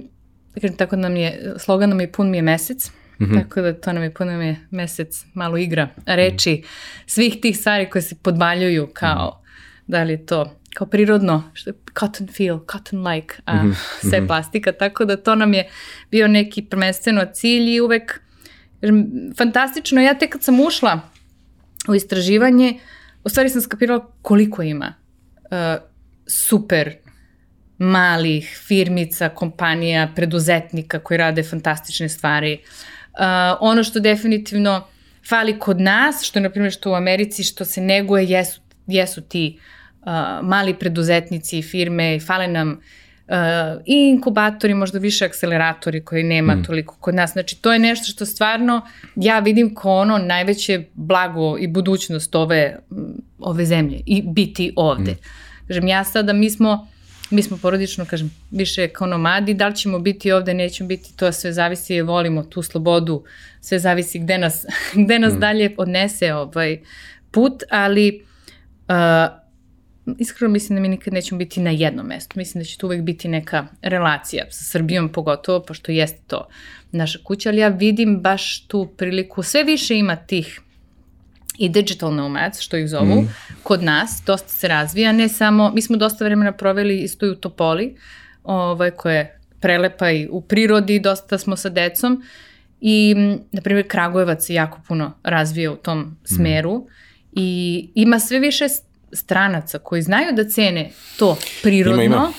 Dakle, tako nam je, slogan nam je pun mi je mesec, mm -hmm. tako da to nam je pun mi je mesec, malo igra reči mm -hmm. svih tih stvari koje se podbaljuju kao, mm -hmm. da li je to kao prirodno, što je cotton feel, cotton like, a mm -hmm. sve plastika, tako da to nam je bio neki prvenstveno cilj i uvek, kažem, fantastično, ja tek kad sam ušla u istraživanje, u stvari sam skapirala koliko ima uh, super malih firmica, kompanija, preduzetnika koji rade fantastične stvari. Uh, ono što definitivno fali kod nas, što je na primjer što u Americi, što se neguje, jesu, jesu ti uh, mali preduzetnici i firme, fale nam uh, i inkubatori, možda više akceleratori koji nema mm. toliko kod nas. Znači, to je nešto što stvarno ja vidim kao ono najveće blago i budućnost ove, ove zemlje i biti ovde. Mm. Kažem, ja sada, mi smo mi smo porodično, kažem, više kao nomadi, da li ćemo biti ovde, nećemo biti, to sve zavisi, volimo tu slobodu, sve zavisi gde nas, gde nas mm. dalje odnese ovaj put, ali uh, iskreno mislim da mi nikad nećemo biti na jednom mestu. Mislim da će tu uvek biti neka relacija sa Srbijom pogotovo, pošto jeste to naša kuća, ali ja vidim baš tu priliku, sve više ima tih i digital nomads, što ih zovu, mm. kod nas, dosta se razvija, ne samo, mi smo dosta vremena proveli isto i u Topoli, ovaj, koja je prelepa i u prirodi, dosta smo sa decom i, na primjer, Kragujevac se jako puno razvija u tom mm. smeru mm. i ima sve više stranaca koji znaju da cene to prirodno ima, ima.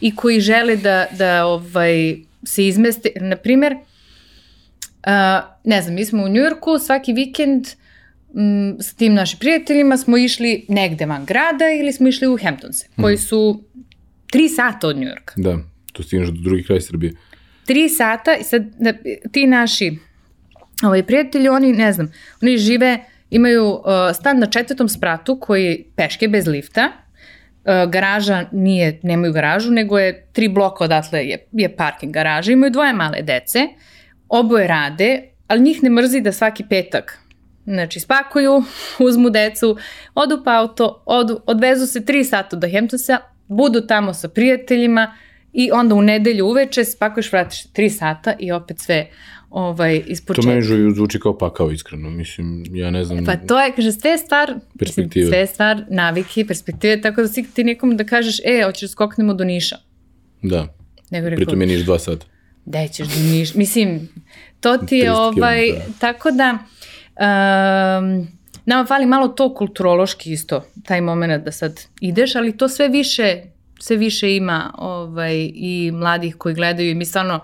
i koji žele da, da ovaj, se izmeste, na primjer, uh, ne znam, mi smo u Njujorku svaki vikend uh, m, s tim našim prijateljima smo išli negde van grada ili smo išli u Hamptonse, koji mhm. su tri sata od Njujorka. Da, tu stigneš do drugih kraja Srbije. Tri sata i sad da, ti naši ovaj, prijatelji, oni, ne znam, oni žive, imaju uh, stan na četvrtom spratu koji peške bez lifta, uh, garaža nije, nemaju garažu, nego je tri bloka odatle je, je parking garaža, imaju dvoje male dece, oboje rade, ali njih ne mrzi da svaki petak Znači, spakuju, uzmu decu, odu pa auto, odu, odvezu se tri sata do Hamptonsa, budu tamo sa prijateljima i onda u nedelju uveče spakuješ, vratiš tri sata i opet sve ovaj, iz početka. To meni zvuči kao pakao, iskreno. Mislim, ja ne znam... Pa to je, kaže, sve stvar, perspektive. Mislim, sve stvar navike, perspektive, tako da si ti nekom da kažeš, e, hoćeš da skoknemo do Niša. Da. Nego rekao, Pritom je Niš dva sata. Da ćeš do Niš. Mislim, to ti je ovaj, da. tako da Um, nama fali malo to kulturološki isto, taj moment da sad ideš, ali to sve više, sve više ima ovaj, i mladih koji gledaju i mi stvarno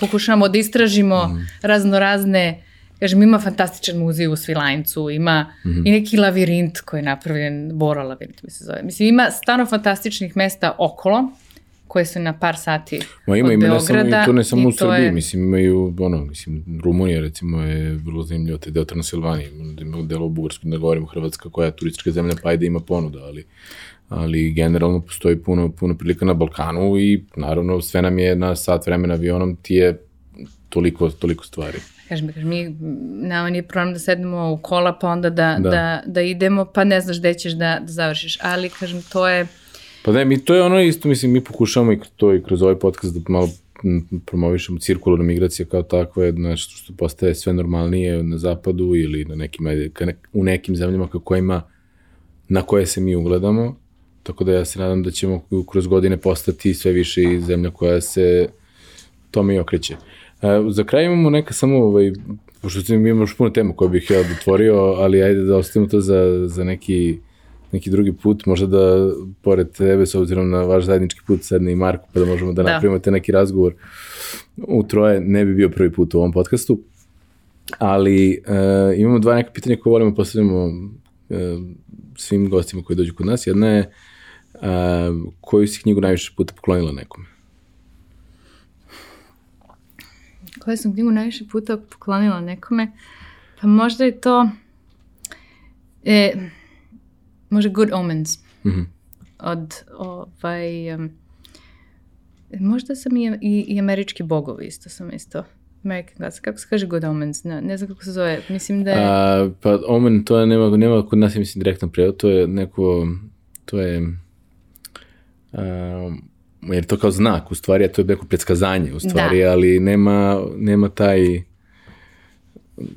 pokušamo da istražimo mm. razno razne kažem, ima fantastičan muzej u Svilajncu, ima mm -hmm. i neki lavirint koji je napravljen, Bora lavirint mi se zove. Mislim, ima stano fantastičnih mesta okolo, koje su na par sati Ma ima, od ima, Beograda. Ne samo, I to ne samo u Srbiji, je... mislim, imaju, ono, mislim, Rumunija recimo je vrlo zanimljivo, te deo Transilvanije, ima delo Bugarsko, da govorimo Hrvatska koja je turistička zemlja, pa ajde ima ponuda, ali ali generalno postoji puno, puno prilika na Balkanu i naravno sve nam je na sat vremena avionom ti je toliko, toliko stvari. Kažem, kažem, mi, nama nije problem da sednemo u kola pa onda da, da. da, da idemo pa ne znaš gde ćeš da, da završiš, ali kažem, to je Pa ne, mi to je ono isto, mislim, mi pokušavamo i to i kroz ovaj podcast da malo promovišemo cirkularnu migraciju kao takve, nešto što postaje sve normalnije na zapadu ili na nekim, u nekim zemljama kako ima na koje se mi ugledamo, tako da ja se nadam da ćemo kroz godine postati sve više i zemlja koja se tome i okreće. E, za kraj imamo neka samo, ovaj, pošto imamo još puno tema koje bih ja otvorio, ali ajde da ostavimo to za, za neki neki drugi put, možda da pored tebe, s obzirom na vaš zajednički put, sedne i Marko, pa da možemo da, da. napravimo te neki razgovor u troje, ne bi bio prvi put u ovom podcastu. Ali uh, imamo dva neka pitanja koje volimo da postavljamo uh, svim gostima koji dođu kod nas. Jedna je uh, koju si knjigu najviše puta poklonila nekome? Koju sam knjigu najviše puta poklonila nekome? Pa možda je to... E, može Good Omens. Mm -hmm. Od ovaj... Um, možda sam i, i, i američki bogovi isto sam isto. American Gods. Kako se kaže Good Omens? Ne, ne znam kako se zove. Mislim da je... A, pa Omen, to je, nema, nema kod nas, mislim, direktno prijevod. To je neko... To je... Um, jer to kao znak, u stvari, a to je neko predskazanje, u stvari, da. ali nema, nema taj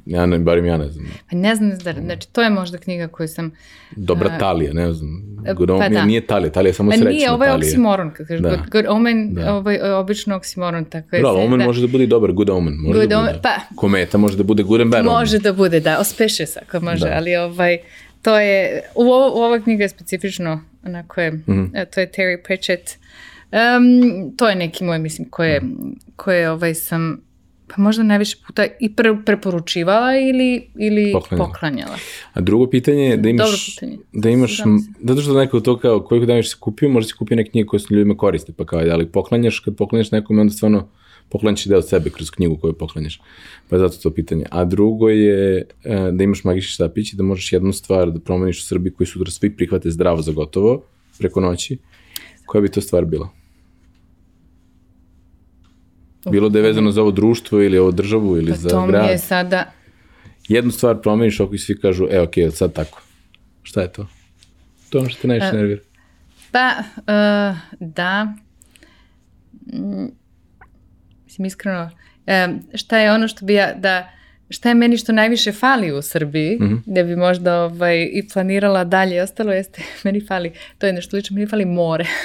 Ja ne, barim ja ne znam. Pa ne znam, da, znači to je možda knjiga koju sam... Dobra uh, Talija, ne znam. E, good pa da. Nije Talija, Talija je samo srećna Talija. Nije, ovo je oksimoron, kad kažeš da. good, good omen, da. ovo je obično oksimoron, tako je. Da, omen da. može da bude i dobar, good omen. Može good da bude. Omen, pa, Kometa može da bude good and bad Može omen. da bude, da, ospešes ako može, da. ali ovaj, to je, u, ovo, u ova knjiga je specifično, onako je, mm -hmm. to je Terry Pratchett, um, to je neki moj, mislim, koje, koje ovaj, sam pa možda najviše puta i pre, preporučivala ili, ili poklanjala. poklanjala. A drugo pitanje je da imaš, da imaš, zato što neko to kao, koliko dana si kupio, možda si kupio neke knjige koje su ljudima koriste, pa kao, ali poklanjaš, kad poklanjaš nekome, onda stvarno poklanjaš deo sebe kroz knjigu koju poklanjaš. Pa je zato to pitanje. A drugo je e, da imaš magični štapić i da možeš jednu stvar da promeniš u Srbiji koju sutra svi prihvate zdravo za gotovo, preko noći. Koja bi to stvar bila? Bilo da je vezano za ovo društvo ili ovo državu ili pa za grad. To mi je sada... Jednu stvar promeniš ako svi kažu, e, ok, sad tako. Šta je to? To ono što te najviše uh, nervira. Pa, uh, da. Mm, mislim, iskreno, um, šta je ono što bi ja, da, šta je meni što najviše fali u Srbiji, mm -hmm. da bi možda ovaj, i planirala dalje, ostalo jeste, meni fali, to je nešto lično, meni fali more.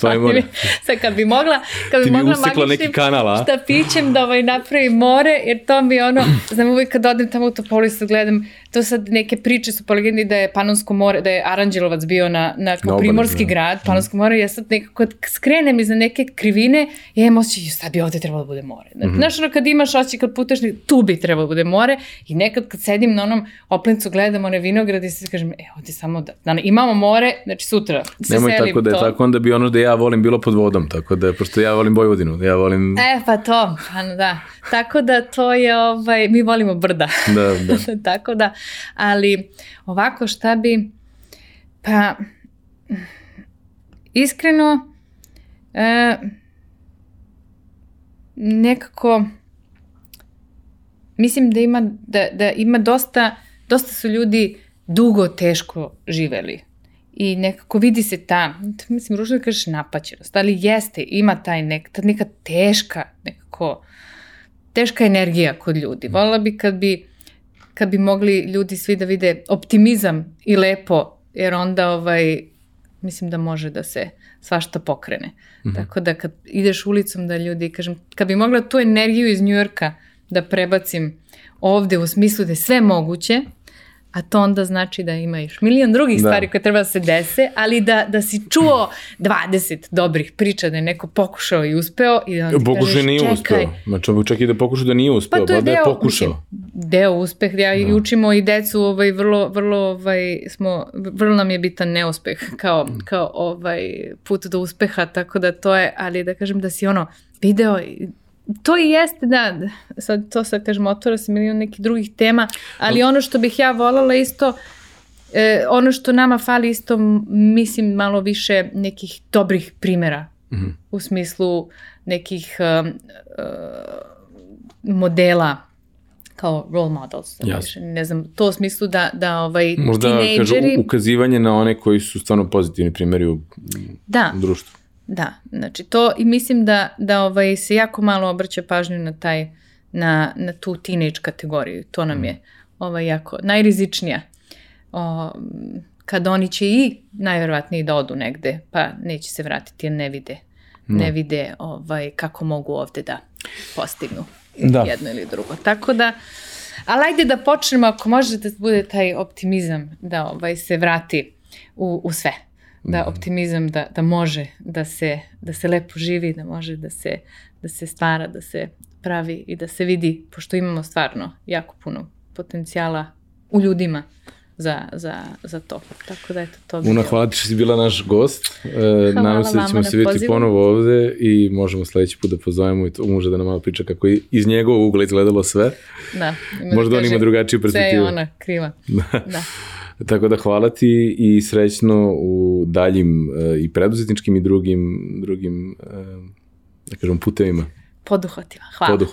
Fali more. Sad kad bi mogla, kad bi Ti mogla magičnim neki kanal, a? štapićem da ovaj napravi more, jer to mi ono, znam uvijek kad odem tamo u Topolisu, gledam, to sad neke priče su po legendi da je Panonsko more, da je Aranđelovac bio na, na kao primorski da. grad, Panonsko more, ja sad nekako skrenem iza neke krivine, ja imam osjećaj, sad bi ovde trebalo da bude more. Znači, mm -hmm. znaš ono kad imaš osjećaj, kad putaš, tu bi trebalo da bude more i nekad kad sedim na onom oplencu, gledam one vinograde i se kažem, e, ovde samo da, da imamo more, znači sutra se Nemoj selim tako da je to. tako, onda bi ono da ja volim bilo pod vodom, tako da, pošto ja volim Vojvodinu, ja volim... E, pa to, pa da. Tako da to je, ovaj, mi volimo brda. Da, da. tako da, ali ovako šta bi, pa, iskreno, e, nekako, mislim da ima, da, da ima dosta, dosta su ljudi dugo teško živeli i nekako vidi se ta, mislim, ružno da kažeš napaćenost, ali jeste, ima taj nek, ta neka teška, nekako, teška energija kod ljudi. Volila bi kad bi, kad bi mogli ljudi svi da vide optimizam i lepo, jer onda ovaj, mislim da može da se svašta pokrene. Mm -hmm. Tako da kad ideš ulicom da ljudi, kažem, kad bi mogla tu energiju iz Njujorka da prebacim ovde u smislu da je sve moguće, a to onda znači da ima još milion drugih da. stvari koje treba da se dese, ali da, da si čuo 20 dobrih priča da je neko pokušao i uspeo i da on Pokušao kažeš, nije čekaj. uspeo. Znači, čak i da pokušao da nije uspeo, pa, to je deo, da je pokušao. Mislim, deo uspeh, ja da. i učimo i decu, ovaj, vrlo, vrlo, ovaj, smo, vrlo nam je bitan neuspeh kao, kao ovaj, put do uspeha, tako da to je, ali da kažem da si ono, video to i jeste, da, sad to sad kažem, otvora se milion nekih drugih tema, ali ono što bih ja volala isto, e, ono što nama fali isto, mislim, malo više nekih dobrih primera, mm -hmm. u smislu nekih uh, uh, modela, kao role models. Jasne. Ne znam, to u smislu da, da ovaj, Možda, tinejdžeri... Možda, kažu, ukazivanje na one koji su stvarno pozitivni primjeri u, da. u društvu. Da, znači to i mislim da, da ovaj, se jako malo obraća pažnju na taj, na, na tu teenage kategoriju. To nam mm. je ovaj, jako najrizičnija. O, kad oni će i najverovatnije da odu negde, pa neće se vratiti jer ne vide, no. ne vide ovaj, kako mogu ovde da postignu da. jedno ili drugo. Tako da, ali ajde da počnemo, ako možete da bude taj optimizam da ovaj, se vrati u, u sve da mhm. optimizam da, da može da se, da se lepo živi, da može da se, da se stvara, da se pravi i da se vidi, pošto imamo stvarno jako puno potencijala u ljudima za, za, za to. Tako da eto, to bi Una, hvala ti što si bila naš gost. E, nadam se da ćemo se vidjeti ponovo ovde i možemo sledeći put da pozovemo i to muža da nam malo priča kako je iz njegovog ugla izgledalo sve. Da. Možda on ima drugačiju perspektivu. Sve je ona kriva. da. da. Tako da hvala ti i srećno u daljim uh, i preduzetničkim i drugim, drugim uh, da kažem, putevima. Poduhvatima. Hvala. Poduh